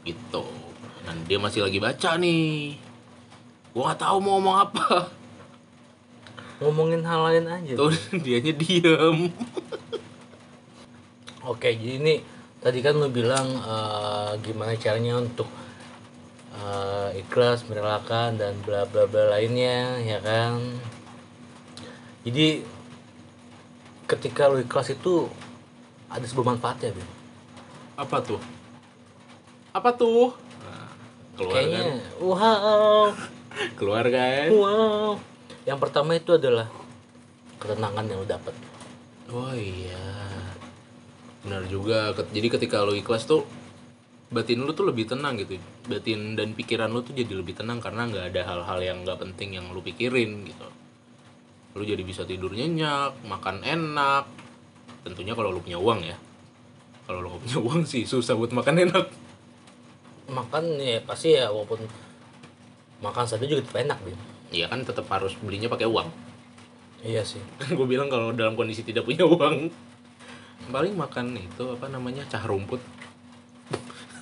Speaker 1: Gitu. Dan dia masih lagi baca nih gue nggak tahu mau ngomong apa
Speaker 2: Ngomongin hal lain aja.
Speaker 1: tuh dianya diem
Speaker 2: Oke, jadi ini tadi kan lu bilang eh, gimana caranya untuk eh, ikhlas, merelakan dan bla bla bla lainnya, ya kan? Jadi ketika lu ikhlas itu ada sebuah manfaatnya, Bim.
Speaker 1: apa tuh apa tuh nah, keluar
Speaker 2: Kayaknya
Speaker 1: kan
Speaker 2: wow,
Speaker 1: keluar kan
Speaker 2: wow. Yang pertama itu adalah ketenangan yang lu dapat.
Speaker 1: oh iya. Benar juga. Jadi ketika lo ikhlas tuh batin lu tuh lebih tenang gitu. Batin dan pikiran lu tuh jadi lebih tenang karena nggak ada hal-hal yang nggak penting yang lu pikirin gitu. Lu jadi bisa tidur nyenyak makan enak. Tentunya kalau lu punya uang ya. Kalau lu nggak punya uang sih susah buat makan enak.
Speaker 2: Makan ya pasti ya walaupun makan saja juga tetap enak, Bim.
Speaker 1: Iya kan tetap harus belinya pakai uang
Speaker 2: Iya sih.
Speaker 1: gue bilang kalau dalam kondisi tidak punya uang paling makan itu apa namanya cah rumput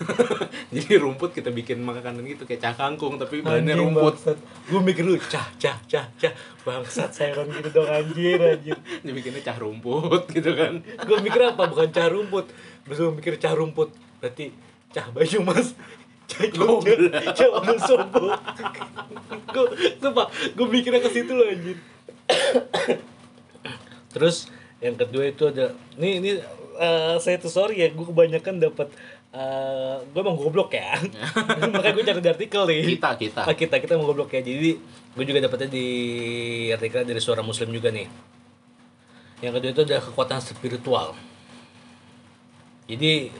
Speaker 1: jadi rumput kita bikin makanan gitu kayak cah kangkung tapi bahannya rumput
Speaker 2: Gue mikir dulu, cah, cah, cah, cah. Bangsat sayuran gitu dong, anjir, anjir.
Speaker 1: dibikinnya cah rumput gitu kan
Speaker 2: Gue mikir apa? Bukan cah rumput. Terus gue mikir cah rumput. Berarti cah baju mas. Mobil sobo. Gue, sumpah, gue mikirnya ke situ loh, anjir. Terus yang kedua itu ada, nih, ini eh, saya tuh sorry ya, gue kebanyakan dapat eh gue emang goblok ya makanya gue cari di artikel nih
Speaker 1: kita kita
Speaker 2: Ah, kita kita mau goblok ya. Jadi gue juga dapetnya di artikel dari suara muslim juga nih. Yang kedua itu adalah kekuatan spiritual. Jadi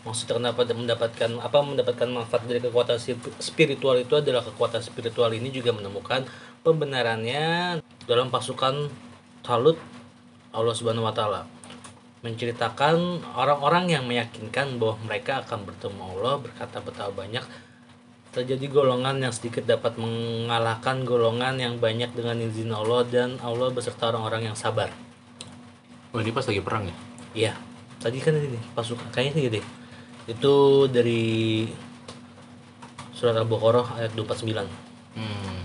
Speaker 2: maksudnya kenapa mendapatkan apa mendapatkan manfaat dari kekuatan spiritual itu adalah kekuatan spiritual ini juga menemukan pembenarannya dalam pasukan talut Allah Subhanahu wa taala. menceritakan orang-orang yang meyakinkan bahwa mereka akan bertemu Allah berkata betapa banyak terjadi golongan yang sedikit dapat mengalahkan golongan yang banyak dengan izin Allah dan Allah beserta orang-orang yang sabar.
Speaker 1: Oh ini pas lagi perang ya?
Speaker 2: Iya, tadi kan ini pasukan kayaknya gitu deh. Itu dari surat Al-Baqarah ayat 249.
Speaker 1: Hmm.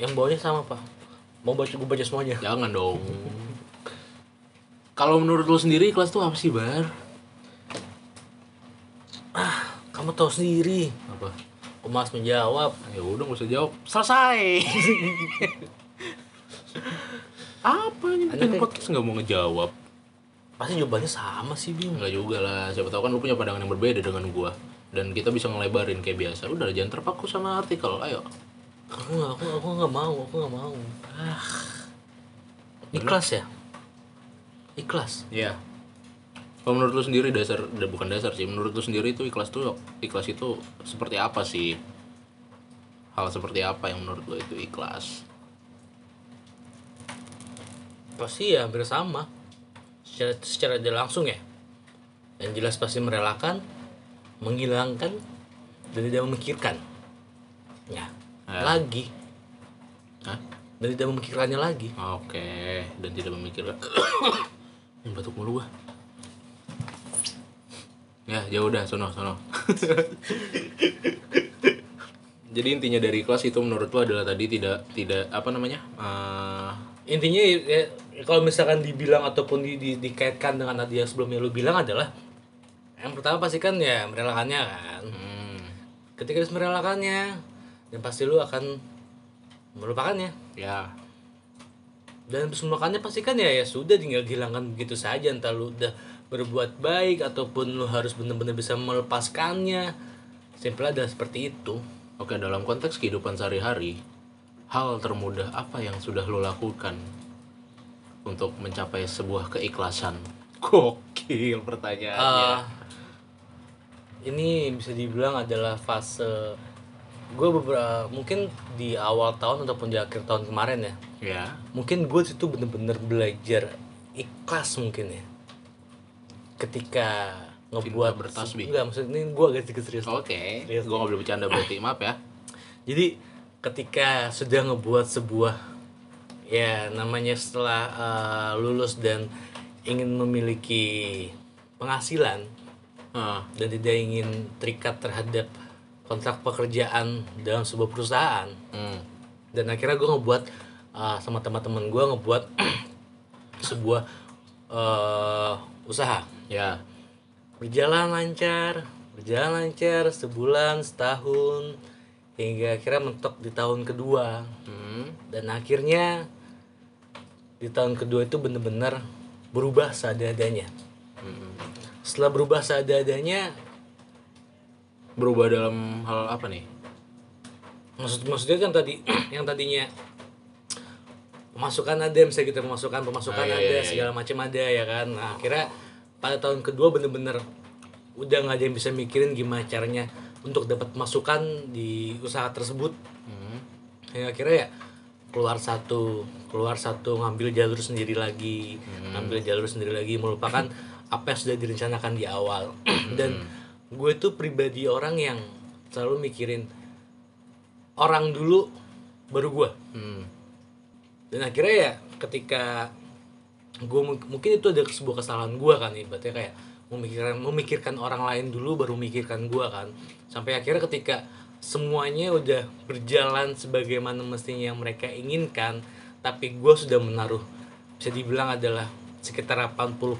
Speaker 2: Yang bawahnya sama, Pak. Mau baca gue baca semuanya.
Speaker 1: Jangan dong. Kalau menurut lo sendiri kelas tuh apa sih bar?
Speaker 2: Kamu tahu sendiri.
Speaker 1: Apa?
Speaker 2: Aku menjawab.
Speaker 1: Ya udah gak usah jawab. Selesai. apa ini bikin podcast nggak mau ngejawab?
Speaker 2: Pasti jawabannya sama sih, Bim.
Speaker 1: Enggak juga lah. Siapa tahu kan lu punya pandangan yang berbeda dengan gua. Dan kita bisa ngelebarin kayak biasa. Udah jangan terpaku sama artikel. Ayo.
Speaker 2: Aku nggak, aku, aku nggak mau, aku nggak mau. Ah. Ikhlas ya? Ikhlas.
Speaker 1: Iya. Kalau menurut lu sendiri dasar, da- bukan dasar sih. Menurut lu sendiri itu ikhlas tuh ikhlas itu seperti apa sih? Hal seperti apa yang menurut lu itu ikhlas?
Speaker 2: Pasti ya hampir sama. Secara, secara tidak langsung ya. Yang jelas pasti merelakan, menghilangkan, dan tidak memikirkan. Ya,
Speaker 1: Ya.
Speaker 2: lagi.
Speaker 1: Hah?
Speaker 2: Dan tidak memikirkannya lagi.
Speaker 1: Oke, dan tidak memikirkan. Yang batuk mulu gua. Ya, jauh dah, sono, sono. Jadi intinya dari kelas itu menurut lo adalah tadi tidak tidak apa namanya? eh,
Speaker 2: Intinya ya, kalau misalkan dibilang ataupun di, di- dikaitkan dengan tadi yang sebelumnya lu bilang adalah yang pertama pasti kan ya merelakannya kan.
Speaker 1: hmm,
Speaker 2: Ketika harus merelakannya, dan pasti lu akan melupakannya.
Speaker 1: ya,
Speaker 2: dan melupakannya pasti kan ya ya sudah tinggal dihilangkan begitu saja. Entah lu udah berbuat baik ataupun lu harus benar-benar bisa melepaskannya. Simpel adalah seperti itu.
Speaker 1: Oke, dalam konteks kehidupan sehari-hari, hal termudah apa yang sudah lo lakukan untuk mencapai sebuah keikhlasan? Gokil pertanyaannya.
Speaker 2: Eh, ini bisa dibilang adalah fase gue beberapa mungkin di awal tahun ataupun di akhir tahun kemarin ya
Speaker 1: ya,
Speaker 2: mungkin gue situ bener-bener belajar ikhlas mungkin ya ketika ngebuat
Speaker 1: bertasbih.
Speaker 2: enggak maksudnya ini gue agak sedikit serius
Speaker 1: oke.
Speaker 2: Serius.
Speaker 1: Gue gak boleh bercanda berarti, maaf ya.
Speaker 2: Jadi ketika sudah ngebuat sebuah ya namanya setelah uh, lulus dan ingin memiliki penghasilan
Speaker 1: Ah,
Speaker 2: dan tidak ingin terikat terhadap kontrak pekerjaan dalam sebuah perusahaan.
Speaker 1: Hmm,
Speaker 2: dan akhirnya gue ngebuat uh, sama teman-teman gue ngebuat sebuah uh, usaha.
Speaker 1: Ya,
Speaker 2: berjalan lancar berjalan lancar sebulan setahun hingga akhirnya mentok di tahun kedua.
Speaker 1: Hmm,
Speaker 2: dan akhirnya di tahun kedua itu bener-bener berubah seadanya
Speaker 1: hmm.
Speaker 2: setelah berubah seadanya
Speaker 1: Berubah dalam hal apa nih?
Speaker 2: maksud maksudnya kan tadi yang tadinya pemasukan ada misalnya kita pemasukan pemasukan
Speaker 1: Ah, iya,
Speaker 2: ada
Speaker 1: iya, iya.
Speaker 2: segala macam ada ya kan nah akhirnya pada tahun kedua bener-bener udah nggak ada yang bisa mikirin gimana caranya untuk dapat masukan di usaha tersebut
Speaker 1: Hmm,
Speaker 2: ya akhirnya ya keluar satu keluar satu ngambil jalur sendiri lagi
Speaker 1: Hmm.
Speaker 2: ngambil jalur sendiri lagi melupakan apa yang sudah direncanakan di awal. Dan gue tuh pribadi orang yang selalu mikirin orang dulu baru gue.
Speaker 1: Hmm,
Speaker 2: dan akhirnya ya ketika gue mungkin itu ada sebuah kesalahan gue kan ibaratnya kayak memikirkan memikirkan orang lain dulu baru memikirkan gue kan. Sampai akhirnya ketika semuanya udah berjalan sebagaimana mestinya yang mereka inginkan tapi gue sudah menaruh bisa dibilang adalah sekitar 80%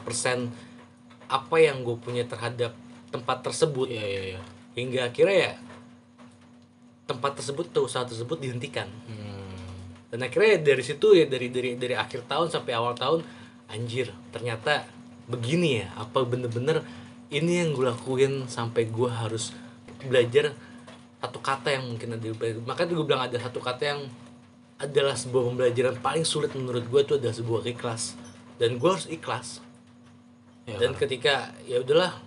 Speaker 2: apa yang gue punya terhadap tempat tersebut.
Speaker 1: Iya iya iya.
Speaker 2: hingga akhirnya ya tempat tersebut atau usaha tersebut dihentikan.
Speaker 1: Hmm,
Speaker 2: dan akhirnya dari situ ya dari dari dari akhir tahun sampai awal tahun anjir ternyata begini ya apa bener-bener ini yang gue lakuin sampai gue harus belajar satu kata yang mungkin ada makanya gue bilang ada satu kata yang adalah sebuah pembelajaran paling sulit menurut gue itu adalah sebuah ikhlas. Dan gue harus ikhlas.
Speaker 1: Ya,
Speaker 2: dan ketika ya udahlah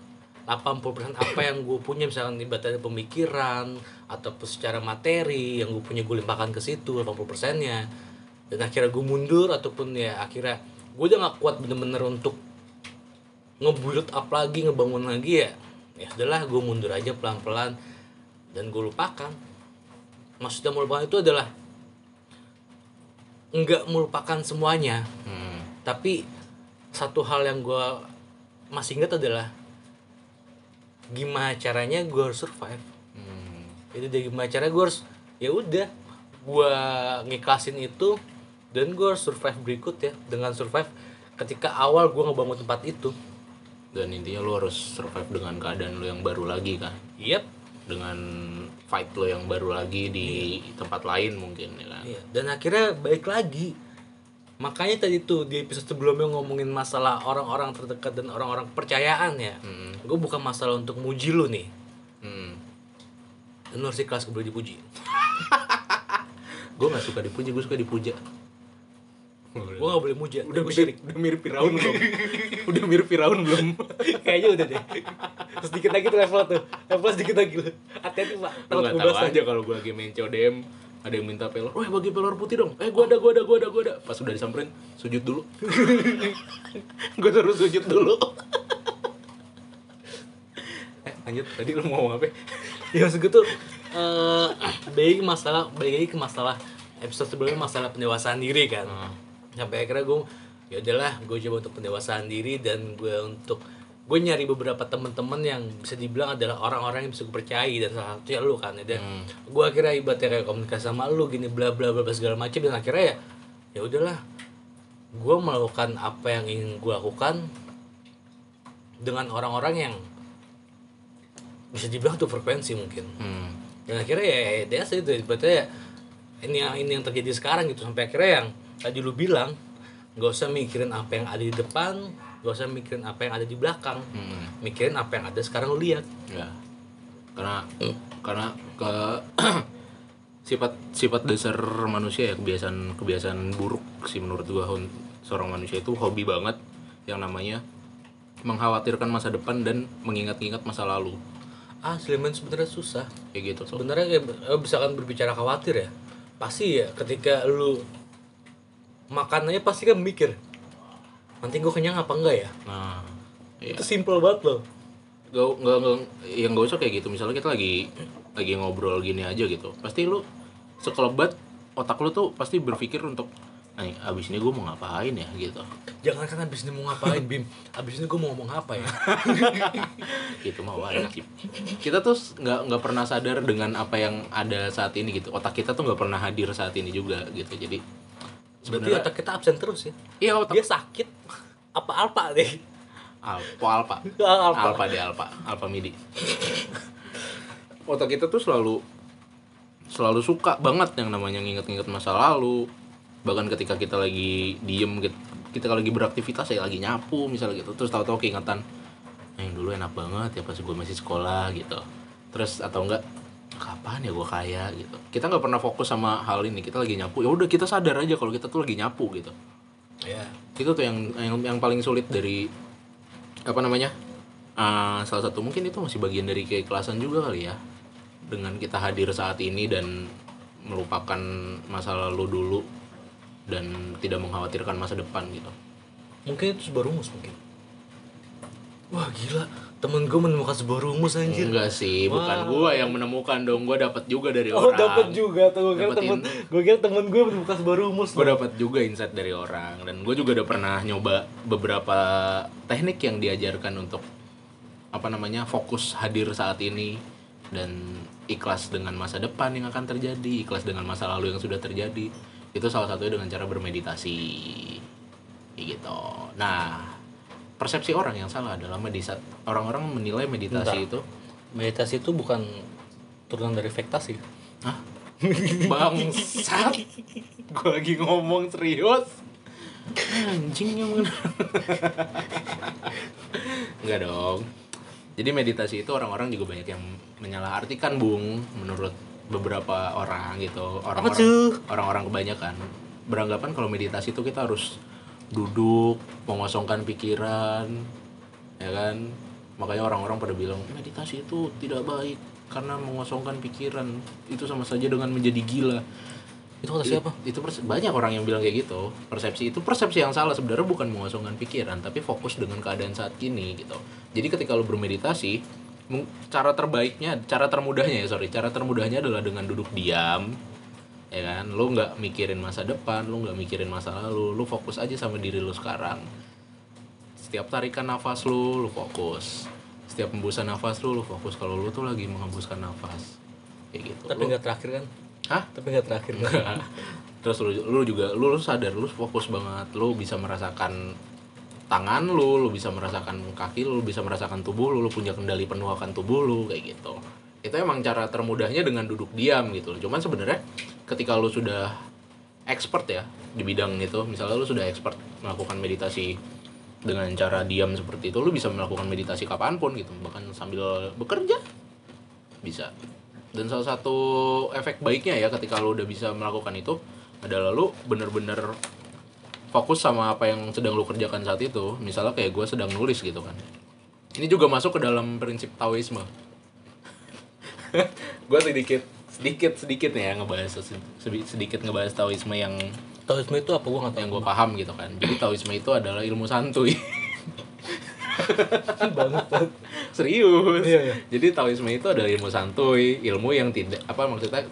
Speaker 2: 80% apa yang gue punya misalkan ibaratnya pemikiran ataupun secara materi yang gue punya gue limpahkan ke situ 80% nya dan akhirnya gue mundur ataupun ya akhirnya gue udah gak kuat bener-bener untuk nge-build up lagi ngebangun lagi ya ya udahlah gue mundur aja pelan-pelan dan gue lupakan maksudnya melupakan itu adalah nggak melupakan semuanya
Speaker 1: Hmm.
Speaker 2: tapi satu hal yang gue masih ingat adalah gimana caranya gue harus survive
Speaker 1: Hmm.
Speaker 2: itu dari gimana cara gue harus ya udah gue ngiklasin itu dan gue harus survive berikut ya dengan survive ketika awal gue ngebangun tempat itu
Speaker 1: Dan intinya lu harus survive dengan keadaan lu yang baru lagi kan.
Speaker 2: yep
Speaker 1: Dengan fight lo yang baru lagi di tempat lain mungkin ya kan.
Speaker 2: Iya, dan akhirnya baik lagi makanya tadi tuh di episode sebelumnya ngomongin masalah orang-orang terdekat dan orang-orang kepercayaan ya
Speaker 1: Hmm.
Speaker 2: gue bukan masalah untuk muji lu nih
Speaker 1: Hmm.
Speaker 2: dan lu harus ikhlas boleh dipuji
Speaker 1: Gue gak suka dipuji, gue suka dipuja.
Speaker 2: Gue gak boleh muja
Speaker 1: udah
Speaker 2: gue
Speaker 1: mirip, udah mirip Firaun belum? udah mirip Firaun belum?
Speaker 2: kayaknya udah deh sedikit lagi tuh level tuh level sedikit lagi lu hati-hati pak
Speaker 1: Lu gak tahu aja kalau gue lagi main CODM ada yang minta pelor, wah bagi pelor putih dong. Eh gua ada, gua ada, gua ada, gua ada. Pas udah disamperin, sujud dulu. gue terus sujud dulu. eh lanjut, tadi lu mau apa?
Speaker 2: ya maksud gue tuh eh balik masalah balik lagi ke masalah episode sebelumnya masalah pendewasaan diri kan
Speaker 1: Hmm.
Speaker 2: Sampai akhirnya gue ya udahlah gue coba untuk pendewasaan diri dan gue untuk gue nyari beberapa teman-teman yang bisa dibilang adalah orang-orang yang bisa gue percayai dan salah satunya lu kan ya dan
Speaker 1: Hmm.
Speaker 2: gue akhirnya ibaratnya kayak komunikasi sama lu gini bla bla bla segala macam dan akhirnya ya ya udahlah gue melakukan apa yang ingin gue lakukan dengan orang-orang yang bisa dibilang tuh frekuensi mungkin
Speaker 1: Hmm.
Speaker 2: dan akhirnya ya ya that's it berarti ya ini yang ini yang terjadi sekarang gitu sampai akhirnya yang tadi lu bilang nggak usah mikirin apa yang ada di depan nggak usah mikirin apa yang ada di belakang.
Speaker 1: Hmm.
Speaker 2: mikirin apa yang ada sekarang lu lihat.
Speaker 1: Ya. Karena karena ke sifat sifat dasar manusia ya kebiasaan kebiasaan buruk sih menurut gua. Seorang manusia itu hobi banget yang namanya mengkhawatirkan masa depan dan mengingat-ingat masa lalu.
Speaker 2: Ah Sleman sebenarnya susah.
Speaker 1: Kayak gitu
Speaker 2: sebenarnya eh, misalkan berbicara khawatir ya pasti ya ketika lu makan aja pasti kan mikir nanti gue kenyang apa enggak ya?
Speaker 1: Nah iya.
Speaker 2: itu simple banget loh.
Speaker 1: Gak, nggak nggak yang gak usah kayak gitu. Misalnya kita lagi lagi ngobrol gini aja gitu pasti lu sekelebat otak lu tuh pasti berpikir untuk Nih, abis ini gue mau ngapain ya? Gitu.
Speaker 2: Jangan kan abis ini mau ngapain Bim? Abis ini gue mau ngomong apa ya?
Speaker 1: Gitu mah wajib kita tuh nggak nggak pernah sadar dengan apa yang ada saat ini gitu. Otak kita tuh nggak pernah hadir saat ini juga gitu. Jadi
Speaker 2: berarti
Speaker 1: sebenarnya.
Speaker 2: otak kita absen terus ya?
Speaker 1: Iya otak.
Speaker 2: Dia sakit. Apa alpa deh?
Speaker 1: Alpa alpa
Speaker 2: Alpa.
Speaker 1: alpa deh alpa alpa midi. Otak kita tuh selalu selalu suka banget yang namanya nginget-nginget masa lalu. Bahkan ketika kita lagi diem gitu kita lagi beraktivitas ya lagi nyapu misalnya gitu. Terus tahu-tahu keingetan "Eh, yang dulu enak banget ya pas gue masih sekolah gitu. Terus atau enggak kapan ya gue kaya gitu? Kita nggak pernah fokus sama hal ini kita lagi nyapu. Ya udah kita sadar aja kalau kita tuh lagi nyapu gitu.
Speaker 2: Ya
Speaker 1: itu tuh yang yang, yang paling sulit dari apa namanya Ah, salah satu mungkin itu masih bagian dari keikhlasan juga kali ya. Dengan kita hadir saat ini dan melupakan masa lalu dulu dan tidak mengkhawatirkan masa depan gitu.
Speaker 2: Mungkin itu rumus mungkin. Wah gila temen gue menemukan sebuah rumus anjir.
Speaker 1: Enggak sih bukan
Speaker 2: Wah.
Speaker 1: gua yang menemukan dong. Gua dapat juga dari
Speaker 2: oh
Speaker 1: orang.
Speaker 2: dapat juga tuh. Gue kira temen gue kira temen gue menemukan sebuah rumus
Speaker 1: gue dapat juga insight dari orang. Dan gue juga udah pernah nyoba beberapa teknik yang diajarkan untuk apa namanya fokus hadir saat ini. Dan ikhlas dengan masa depan yang akan terjadi ikhlas dengan masa lalu yang sudah terjadi. Itu salah satunya dengan cara bermeditasi. Gitu. Nah persepsi orang yang salah adalah meditasi orang-orang menilai meditasi itu
Speaker 2: meditasi itu bukan turunan dari vektasi
Speaker 1: Hah? Bangsat. Gue lagi ngomong serius. Anjing yang. Enggak dong. Jadi meditasi itu orang-orang juga banyak yang menyalahartikan, Bung, menurut beberapa orang gitu. Orang-orang orang-orang kebanyakan beranggapan kalau meditasi itu kita harus duduk, mengosongkan pikiran, ya kan? Makanya orang-orang pada bilang meditasi itu tidak baik karena mengosongkan pikiran. Itu sama saja dengan menjadi gila.
Speaker 2: itu kata siapa?
Speaker 1: Itu banyak orang yang bilang kayak gitu. Persepsi itu persepsi yang salah. Sebenarnya bukan mengosongkan pikiran tapi fokus dengan keadaan saat kini gitu. Jadi ketika lu bermeditasi cara terbaiknya cara termudahnya ya sorry. Cara termudahnya adalah dengan duduk diam ya kan? Lu nggak mikirin masa depan lu nggak mikirin masa lalu lu fokus aja sama diri lu sekarang. Setiap tarikan nafas lu lu fokus. Setiap hembusan nafas lu lu fokus. Kalau lu tuh lagi menghembuskan nafas kayak gitu.
Speaker 2: Tapi nggak terakhir kan?
Speaker 1: Hah?
Speaker 2: tapi nggak terakhir kan?
Speaker 1: Terus lu, lu juga lu, lu sadar lu fokus banget. Lu bisa merasakan tangan lu lu bisa merasakan kaki lu lu bisa merasakan tubuh lu lu punya kendali penuh akan tubuh lu kayak gitu itu emang cara termudahnya dengan duduk diam gitu loh. cuman sebenarnya ketika lu sudah expert ya di bidang itu misalnya lu sudah expert melakukan meditasi dengan cara diam seperti itu lu bisa melakukan meditasi kapan pun gitu. Bahkan sambil bekerja bisa. Dan salah satu efek baiknya ya ketika lu udah bisa melakukan itu adalah lu bener-bener fokus sama apa yang sedang lu kerjakan saat itu. Misalnya kayak gue sedang nulis gitu kan. Ini juga masuk ke dalam prinsip Taoisme gue sedikit sedikit sedikit ya ngebahas sedi- sedikit ngebahas Taoisme yang
Speaker 2: Taoisme itu apa? Gua nggak tahu
Speaker 1: yang gue paham gitu kan. Jadi Taoisme itu adalah ilmu santuy.
Speaker 2: Banget
Speaker 1: serius.
Speaker 2: Iya, iya.
Speaker 1: jadi Taoisme itu adalah ilmu santuy ilmu yang tidak apa maksudnya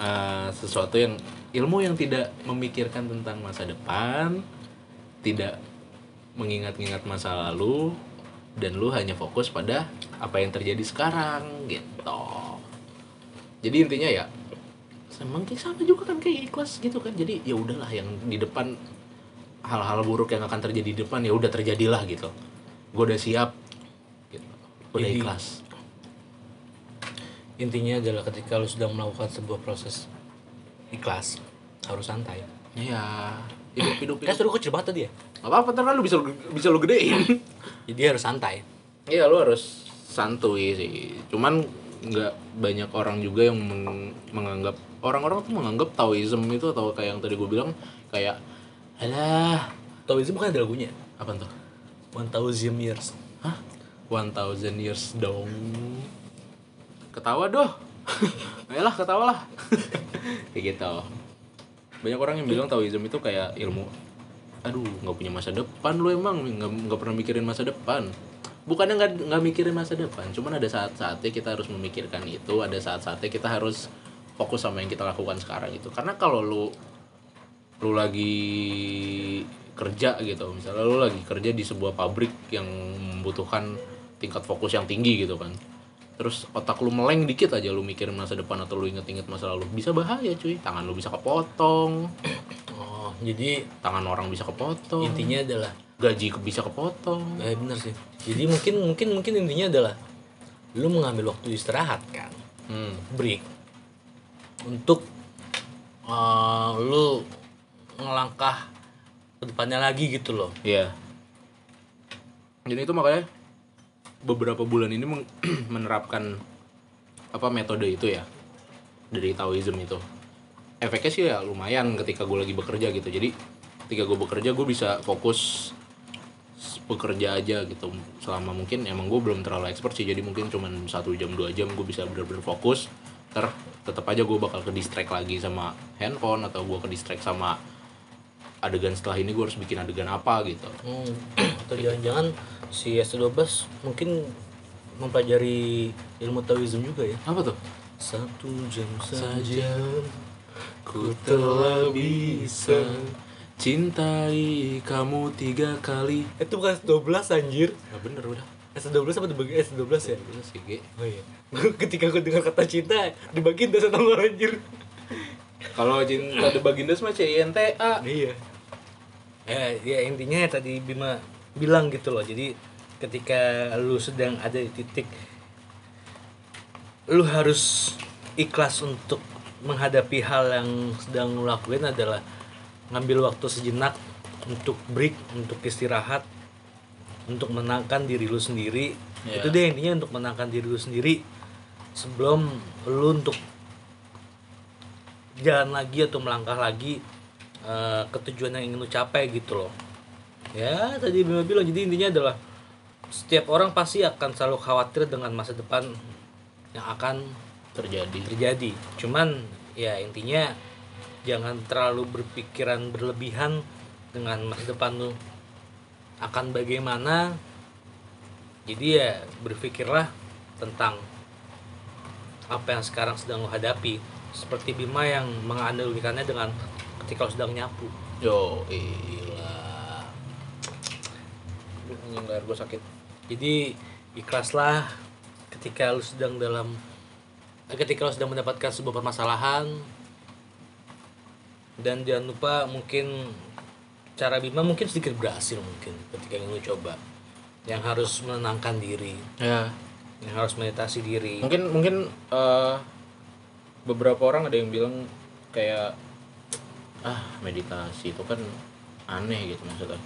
Speaker 1: eh, sesuatu yang ilmu yang tidak memikirkan tentang masa depan tidak mengingat-ingat masa lalu dan lu hanya fokus pada apa yang terjadi sekarang gitu jadi intinya ya emang kayak sama juga kan kayak ikhlas gitu kan. Jadi ya udahlah yang di depan hal-hal buruk yang akan terjadi di depan ya udah terjadilah gitu. Gue udah siap gitu. Udah
Speaker 2: Jadi-
Speaker 1: ikhlas.
Speaker 2: Intinya adalah ketika lu sedang melakukan sebuah proses ikhlas harus santai.
Speaker 1: Ya hidup hidup
Speaker 2: kan
Speaker 1: hidup
Speaker 2: suruh kecil banget tadi ya?
Speaker 1: Gak apa-apa ntar kan lu bisa bisa lu gedein.
Speaker 2: Jadi harus santai.
Speaker 1: Iya lu harus santuy sih. Cuman nggak banyak orang juga yang meng- menganggap orang-orang tuh menganggap Taoism itu atau kayak yang tadi gue bilang kayak alah
Speaker 2: Taoism bukan ada lagunya
Speaker 1: apa tuh?
Speaker 2: One Thousand Years
Speaker 1: Hah? One thousand years dong. Ketawa doh. Ayolah ketawa lah. kayak gitu. Banyak orang yang bilang Taoism itu kayak ilmu aduh nggak punya masa depan lu emang nggak nggak pernah mikirin masa depan bukannya nggak nggak mikirin masa depan cuman ada saat-saatnya kita harus memikirkan itu ada saat-saatnya kita harus fokus sama yang kita lakukan sekarang itu. Karena kalau lu lu lagi kerja gitu misalnya lu lagi kerja di sebuah pabrik yang membutuhkan tingkat fokus yang tinggi gitu kan terus otak lu meleng dikit aja lu mikirin masa depan atau lu inget-inget masa lalu. Bisa bahaya cuy. Tangan lu bisa kepotong.
Speaker 2: Oh jadi
Speaker 1: tangan orang bisa kepotong.
Speaker 2: intinya adalah
Speaker 1: gaji bisa kepotong.
Speaker 2: Eh bener sih. Jadi mungkin mungkin mungkin intinya adalah lu mengambil waktu istirahat kan.
Speaker 1: Hmm.
Speaker 2: break. Untuk eh, lu ngelangkah ke depannya lagi gitu loh.
Speaker 1: Iya. Jadi itu makanya beberapa bulan ini menerapkan apa metode itu ya dari Taoism itu. Efeknya sih ya lumayan ketika gue lagi bekerja gitu. Jadi ketika gue bekerja gue bisa fokus bekerja aja gitu. Selama mungkin emang gue belum terlalu expert sih. Jadi mungkin cuman satu jam dua jam gue bisa bener-bener fokus. Ter tetap aja gue bakal ke distract lagi sama handphone atau gue ke distract sama adegan setelah ini gue harus bikin adegan apa gitu.
Speaker 2: Hmm, atau jangan-jangan si S12 mungkin mempelajari ilmu Taoism juga ya.
Speaker 1: Apa tuh?
Speaker 2: Satu jam
Speaker 1: Saja ku telah bisa cintai kamu tiga kali.
Speaker 2: Itu bukan S12 anjir.
Speaker 1: Ya bener udah.
Speaker 2: S12 apa dibagi S12 ya?
Speaker 1: Bener sih Ge.
Speaker 2: oh iya. Ketika gue dengar kata cinta dibagi das sama lo anjir.
Speaker 1: Kalau cinta the baginda mah CINTA
Speaker 2: iya. Ya, ya intinya ya tadi Bima bilang gitu loh. Jadi ketika lu sedang ada di titik lu harus ikhlas untuk menghadapi hal yang sedang lu lakuin adalah ngambil waktu sejenak untuk break untuk istirahat untuk menangkan diri lu sendiri.
Speaker 1: Iya.
Speaker 2: itu deh intinya untuk menangkan diri lu sendiri sebelum lu untuk jalan lagi atau melangkah lagi eh, ke tujuan yang ingin lu capai gitu loh ya tadi Bima bilang jadi intinya adalah setiap orang pasti akan selalu khawatir dengan masa depan yang akan
Speaker 1: terjadi.
Speaker 2: terjadi. Cuman ya intinya jangan terlalu berpikiran berlebihan dengan masa depan lu. Akan bagaimana? Jadi ya berpikirlah tentang apa yang sekarang sedang lo hadapi. Seperti Bima yang menganalogikannya dengan ketika lo sedang nyapu.
Speaker 1: Yo Aduh, anjing leher gue sakit.
Speaker 2: Jadi ikhlaslah ketika lu sedang dalam eh, ketika lu sedang mendapatkan sebuah permasalahan. Dan jangan lupa mungkin cara Bima mungkin sedikit berhasil mungkin ketika yang lu coba. Yang harus menenangkan diri.
Speaker 1: Ya.
Speaker 2: Yang harus meditasi diri.
Speaker 1: Mungkin mungkin eh, beberapa orang ada yang bilang kayak ah meditasi itu kan aneh gitu maksudnya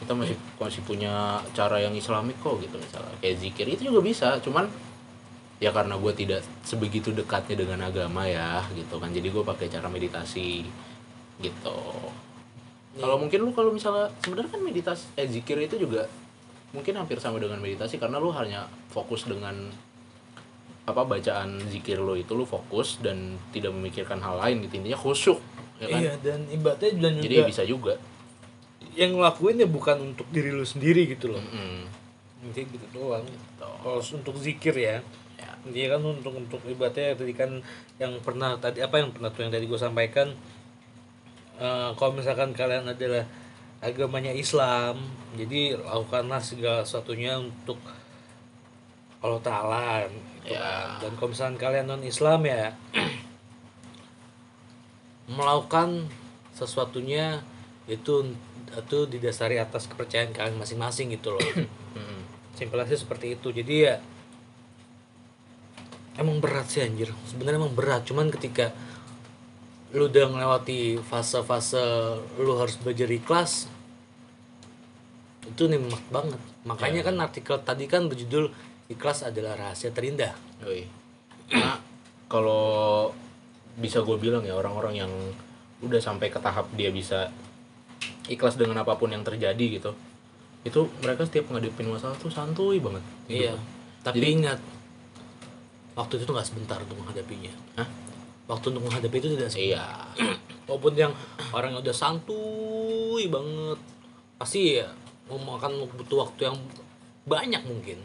Speaker 1: kita masih masih punya cara yang islamik kok gitu misalnya. Kayak zikir itu juga bisa cuman ya karena gue tidak sebegitu dekatnya dengan agama ya gitu kan. Jadi gue pakai cara meditasi gitu. Kalau mungkin lu kalau misalnya sebenarnya kan meditasi eh zikir itu juga mungkin hampir sama dengan meditasi karena lu hanya fokus dengan apa bacaan zikir lo itu lu fokus dan tidak memikirkan hal lain gitu. Intinya khusyuk ya kan?
Speaker 2: Iya dan ibaratnya dan juga
Speaker 1: jadi bisa juga
Speaker 2: yang ngelakuin ya bukan untuk diri lu sendiri gitu loh
Speaker 1: Mm.
Speaker 2: Intinya gitu doang kalau untuk zikir ya
Speaker 1: Ya.
Speaker 2: dia kan untuk untuk ibaratnya tadi kan yang pernah tadi apa yang pernah tuh yang tadi gue sampaikan eh, kalau misalkan kalian adalah agamanya Islam jadi lakukanlah segala sesuatunya untuk Allah Taala gitu
Speaker 1: Ya.
Speaker 2: kan. dan kalau misalkan kalian non Islam ya melakukan sesuatunya itu itu didasari atas kepercayaan kalian masing-masing gitu loh. Simpelnya sih seperti itu. Jadi ya emang berat sih anjir. Sebenarnya emang berat. Cuman ketika lu udah melewati fase-fase lu harus belajar ikhlas itu nikmat banget. Makanya
Speaker 1: Ya.
Speaker 2: kan artikel tadi kan berjudul ikhlas adalah rahasia terindah.
Speaker 1: Yoi. Nah, kalau bisa gue bilang ya orang-orang yang udah sampai ke tahap dia bisa ikhlas dengan apa pun yang terjadi gitu itu mereka setiap ngadepin masalah tuh santuy banget gitu.
Speaker 2: iya. Tapi
Speaker 1: Jadi-
Speaker 2: ingat waktu itu tuh nggak sebentar untuk menghadapinya.
Speaker 1: Hah?
Speaker 2: waktu untuk menghadapi itu tidak sebentar.
Speaker 1: Iya.
Speaker 2: Walaupun yang orang yang udah santuy banget pasti ya memakan butuh waktu yang banyak mungkin.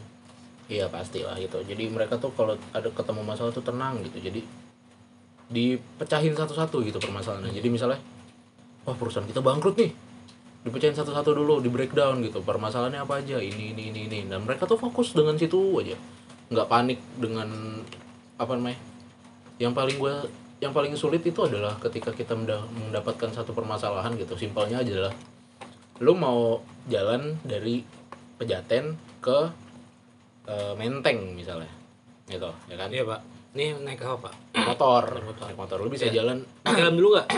Speaker 1: Iya pasti lah gitu. Jadi mereka tuh kalau ada ketemu masalah tuh tenang gitu. Jadi dipecahin satu-satu gitu permasalahannya. Jadi misalnya wah perusahaan kita bangkrut nih dipecahin satu-satu dulu di breakdown gitu. Permasalahannya apa aja? Ini ini ini ini. Dan mereka tuh fokus dengan situ aja. Nggak panik dengan apa namanya yang paling gue yang paling sulit itu adalah ketika kita menda- mendapatkan satu permasalahan gitu. Simpelnya aja adalah lu mau jalan dari pejaten ke eh, menteng misalnya. Gitu ya kan?
Speaker 2: Iya pak. Ini naik apa pak?
Speaker 1: Motor.
Speaker 2: Naik motor.
Speaker 1: naik motor. Lu bisa
Speaker 2: Iya.
Speaker 1: jalan
Speaker 2: pakai helm dulu nggak?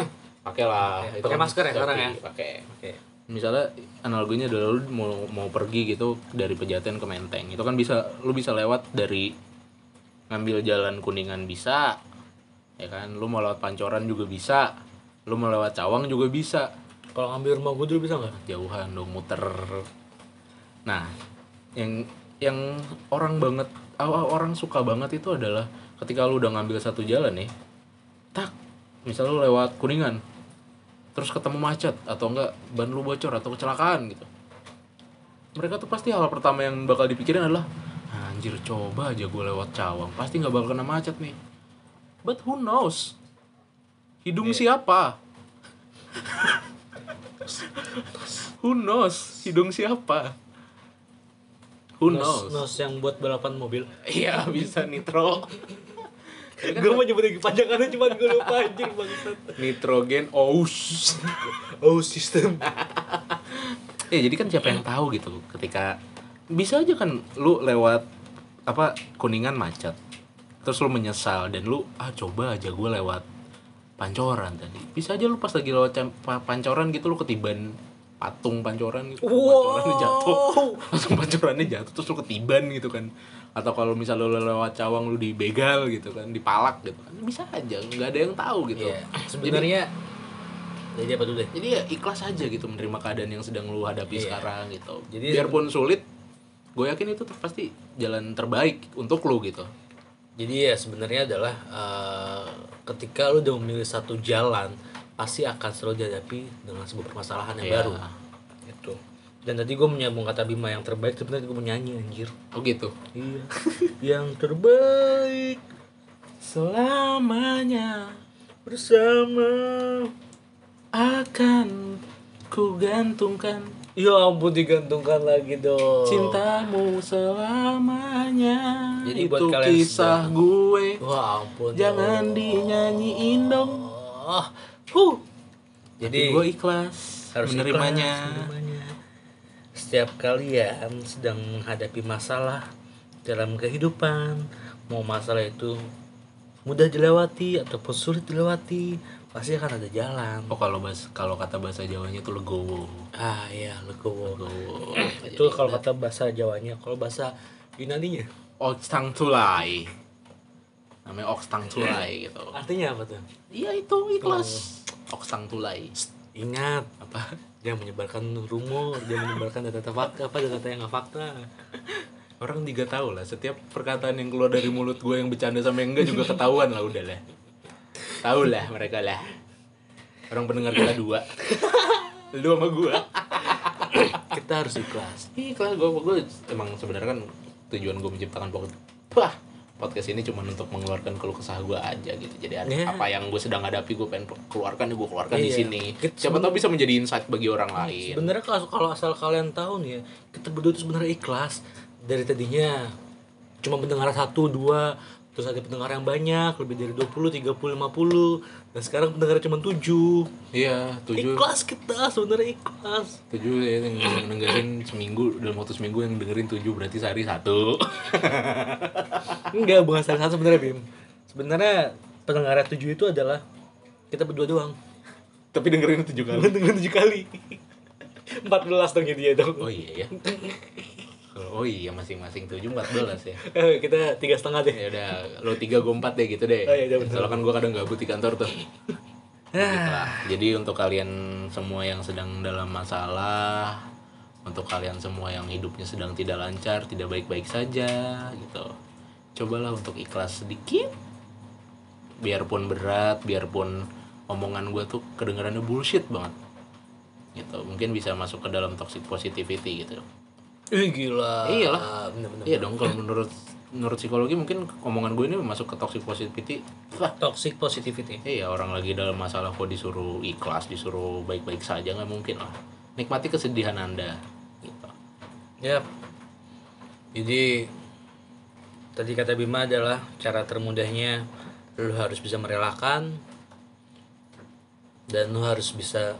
Speaker 1: Pakai lah.
Speaker 2: Pakai- masker ya sekarang ya?
Speaker 1: pakai.
Speaker 2: Oke
Speaker 1: misalnya analoginya adalah lu mau mau pergi gitu dari pejaten ke menteng itu kan bisa lu bisa lewat dari ngambil jalan kuningan bisa ya kan? Lu mau lewat pancoran juga bisa lu mau lewat cawang juga bisa.
Speaker 2: Kalau ngambil rumah gue dulu bisa nggak?
Speaker 1: Jauhan dong muter. Nah yang yang orang banget orang suka banget itu adalah ketika lu udah ngambil satu jalan nih tak misal lu lewat kuningan terus ketemu macet atau enggak ban lu bocor atau kecelakaan gitu. Mereka tuh pasti hal pertama yang bakal dipikirin adalah anjir coba aja gue lewat cawang pasti nggak bakal kena macet nih. But who knows? Hidung siapa? Who knows? Hidung siapa? Who
Speaker 2: nos,
Speaker 1: knows?
Speaker 2: nos yang buat balapan mobil.
Speaker 1: Iya bisa nitro
Speaker 2: gue mau nyebut lagi panjangannya cuma gue lupa anjir bangsat.
Speaker 1: Nitrogen aus
Speaker 2: oh sistem.
Speaker 1: Ya jadi kan siapa yang tahu gitu ketika bisa aja kan lu lewat apa kuningan macet terus lu menyesal dan lu ah coba aja gue lewat pancoran tadi. Bisa aja lu pas lagi lewat pancoran gitu lu ketiban patung pancoran gitu pancorannya jatuh. Langsung pancorannya jatuh terus lu ketiban gitu kan atau kalau misal lu lewat cawang lu dibegal gitu kan dipalak gitu kan bisa aja nggak ada yang tahu gitu.
Speaker 2: Iya, sebenarnya jadi apa dulu deh?
Speaker 1: Jadi ya ikhlas aja gitu menerima keadaan yang sedang lu hadapi
Speaker 2: Iya.
Speaker 1: sekarang gitu.
Speaker 2: Jadi-
Speaker 1: biarpun sulit gue yakin itu tuh pasti jalan terbaik untuk lu gitu.
Speaker 2: Jadi ya sebenarnya adalah eh, ketika lu udah memilih satu jalan pasti akan selalu dihadapi dengan sebuah permasalahan yang
Speaker 1: Iya.
Speaker 2: baru. Itu dan tadi gue menyambung kata Bima yang terbaik sebenarnya gue mau nyanyi anjir.
Speaker 1: Oh gitu?
Speaker 2: Iya. Yang terbaik
Speaker 1: selamanya
Speaker 2: bersama
Speaker 1: akan ku gantungkan
Speaker 2: ya ampun digantungkan lagi dong.
Speaker 1: Cintamu selamanya.
Speaker 2: Jadi
Speaker 1: itu
Speaker 2: buat kalian
Speaker 1: kisah gue.
Speaker 2: Wah ampun
Speaker 1: jangan
Speaker 2: dong.
Speaker 1: dinyanyiin dong.
Speaker 2: Oh, huh.
Speaker 1: jadi
Speaker 2: jadi
Speaker 1: gue ikhlas
Speaker 2: harus
Speaker 1: menerimanya.
Speaker 2: ikhlas menerimanya. Setiap kalian sedang menghadapi masalah dalam kehidupan, mau masalah itu mudah dilewati ataupun sulit dilewati, pasti akan ada jalan.
Speaker 1: oh kalau bahas kalau kata bahasa Jawanya tuh legowo.
Speaker 2: Ah iya, legowo.
Speaker 1: legowo.
Speaker 2: Itu kalau kata bahasa Jawanya, kalau bahasa Yunaninya?
Speaker 1: Okstang tulai namanya Okstang tulai gitu.
Speaker 2: Artinya apa tuh?
Speaker 1: iya itu ikhlas Okstang tulai
Speaker 2: Ingat,
Speaker 1: apa
Speaker 2: jangan menyebarkan rumor, jangan menyebarkan data-data fakta, apa data-data yang nggak fakta.
Speaker 1: orang juga tahu lah setiap perkataan yang keluar dari mulut gue yang bercanda sama yang enggak juga ketahuan lah udah lah. Tahu lah mereka lah. Orang pendengar kita dua. Lu sama gue
Speaker 2: Kita harus ikhlas.
Speaker 1: ikhlas gue gue emang sebenarnya kan tujuan gue menciptakan podcast. Wah podcast ini cuma untuk mengeluarkan keluh kesah gue aja gitu. Jadi ada-
Speaker 2: Ya.
Speaker 1: apa yang gue sedang hadapi gue pengen keluarkan gue keluarkan di
Speaker 2: Iya.
Speaker 1: sini.
Speaker 2: Kita
Speaker 1: siapa tahu bisa menjadi insight bagi orang lain.
Speaker 2: Sebenarnya kalau kalau asal kalian tahu nih ya, kita berdua itu sebenarnya ikhlas. Dari tadinya cuma pendengar satu dua terus ada pendengar yang banyak lebih dari 20, 30, 50 dan sekarang pendengar cuma 7
Speaker 1: iya tujuh.
Speaker 2: Ikhlas kita sebenarnya ikhlas.
Speaker 1: Tujuh ya yang dengerin seminggu dalam waktu seminggu yang dengerin tujuh berarti sehari satu.
Speaker 2: Enggak bukan salah satu sebenarnya Bim. Sebenarnya pendengar 7 itu adalah kita berdua doang.
Speaker 1: Tapi dengerin tujuh kali.
Speaker 2: Dengerin 7 kali. 14 dong ya dia dong.
Speaker 1: Oh iya ya oh iya masing-masing tujuh empat belas ya.
Speaker 2: Eh, kita tiga setengah deh.
Speaker 1: Ya udah lo tiga gue empat deh gitu deh.
Speaker 2: Oh, iya, iya,
Speaker 1: soalnya kan gue kadang gabut di kantor tuh. Gitu lah. jadi untuk kalian semua yang sedang dalam masalah untuk kalian semua yang hidupnya sedang tidak lancar tidak baik-baik saja gitu. Cobalah untuk ikhlas sedikit. Biarpun berat biarpun omongan gue tuh kedengarannya bullshit banget. Gitu. Mungkin bisa masuk ke dalam toxic positivity gitu
Speaker 2: Ih gila
Speaker 1: Iyalah.
Speaker 2: bener-bener
Speaker 1: iya dong kalau menurut menurut psikologi mungkin omongan gue ini masuk ke toxic positivity wah
Speaker 2: toxic positivity
Speaker 1: iya orang lagi dalam masalah kok disuruh ikhlas disuruh baik-baik saja nggak mungkin lah nikmati kesedihan anda gitu
Speaker 2: Ya. Jadi tadi kata Bima adalah cara termudahnya lu harus bisa merelakan dan lu harus bisa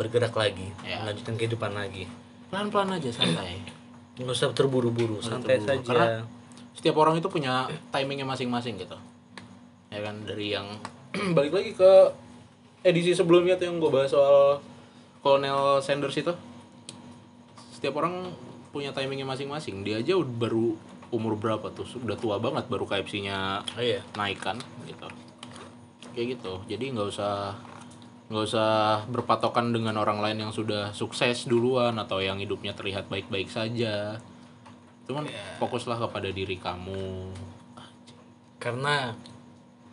Speaker 2: bergerak lagi,
Speaker 1: Ya.
Speaker 2: melanjutkan kehidupan lagi.
Speaker 1: Pelan-pelan aja santai.
Speaker 2: Nggak usah terburu-buru, santai
Speaker 1: terburu-buru.
Speaker 2: saja.
Speaker 1: Karena- setiap orang itu punya timingnya masing-masing gitu. Ya kan dari yang balik lagi ke edisi sebelumnya tuh yang gue bahas soal Colonel Sanders itu. Setiap orang punya timingnya masing-masing. Dia aja udah baru umur berapa tuh? Sudah tua banget baru KFC-nya
Speaker 2: Oh iya.
Speaker 1: naik kan gitu. Kayak gitu. Jadi nggak usah nggak usah berpatokan dengan orang lain yang sudah sukses duluan atau yang hidupnya terlihat baik-baik saja. Cuman fokuslah kepada diri kamu.
Speaker 2: Karena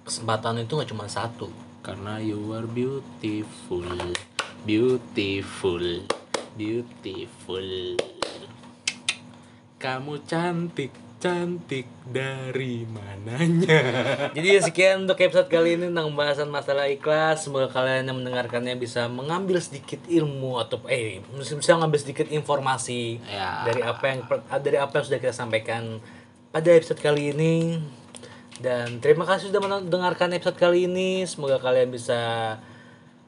Speaker 2: kesempatan itu nggak cuma satu.
Speaker 1: karena you are beautiful. Beautiful. Beautiful. Kamu cantik cantik dari mananya
Speaker 2: Jadi sekian untuk episode kali ini tentang pembahasan masalah ikhlas. Semoga kalian yang mendengarkannya bisa mengambil sedikit ilmu atau eh bisa mengambil sedikit informasi
Speaker 1: Ya.
Speaker 2: dari apa yang dari apa yang sudah kita sampaikan pada episode kali ini. Dan terima kasih sudah mendengarkan episode kali ini. Semoga kalian bisa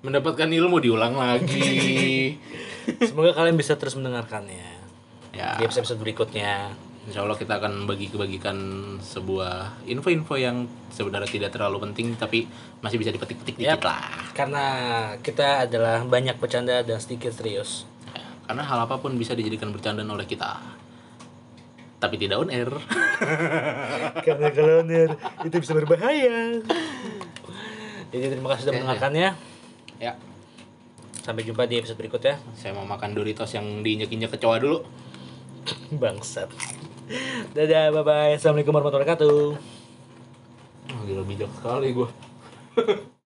Speaker 1: mendapatkan ilmu diulang lagi
Speaker 2: semoga kalian bisa terus mendengarkannya
Speaker 1: ya
Speaker 2: di episode berikutnya.
Speaker 1: Insya Allah kita akan bagi-bagikan sebuah info-info yang sebenarnya tidak terlalu penting tapi masih bisa dipetik-petik dikit
Speaker 2: Yap.
Speaker 1: lah.
Speaker 2: Karena kita adalah banyak bercanda dan sedikit serius.
Speaker 1: Ya, Karena hal apa pun bisa dijadikan bercandaan oleh kita. Tapi tidak on air.
Speaker 2: Karena kalau benar itu bisa berbahaya. Jadi terima kasih sudah mendengarkannya.
Speaker 1: ya,
Speaker 2: Sampai jumpa di episode berikutnya.
Speaker 1: saya mau makan Doritos yang diinjek-injek kecoa dulu.
Speaker 2: Bangsat. Dadah, bye bye. Assalamualaikum warahmatullahi wabarakatuh.
Speaker 1: Oh, gila bijak sekali gue.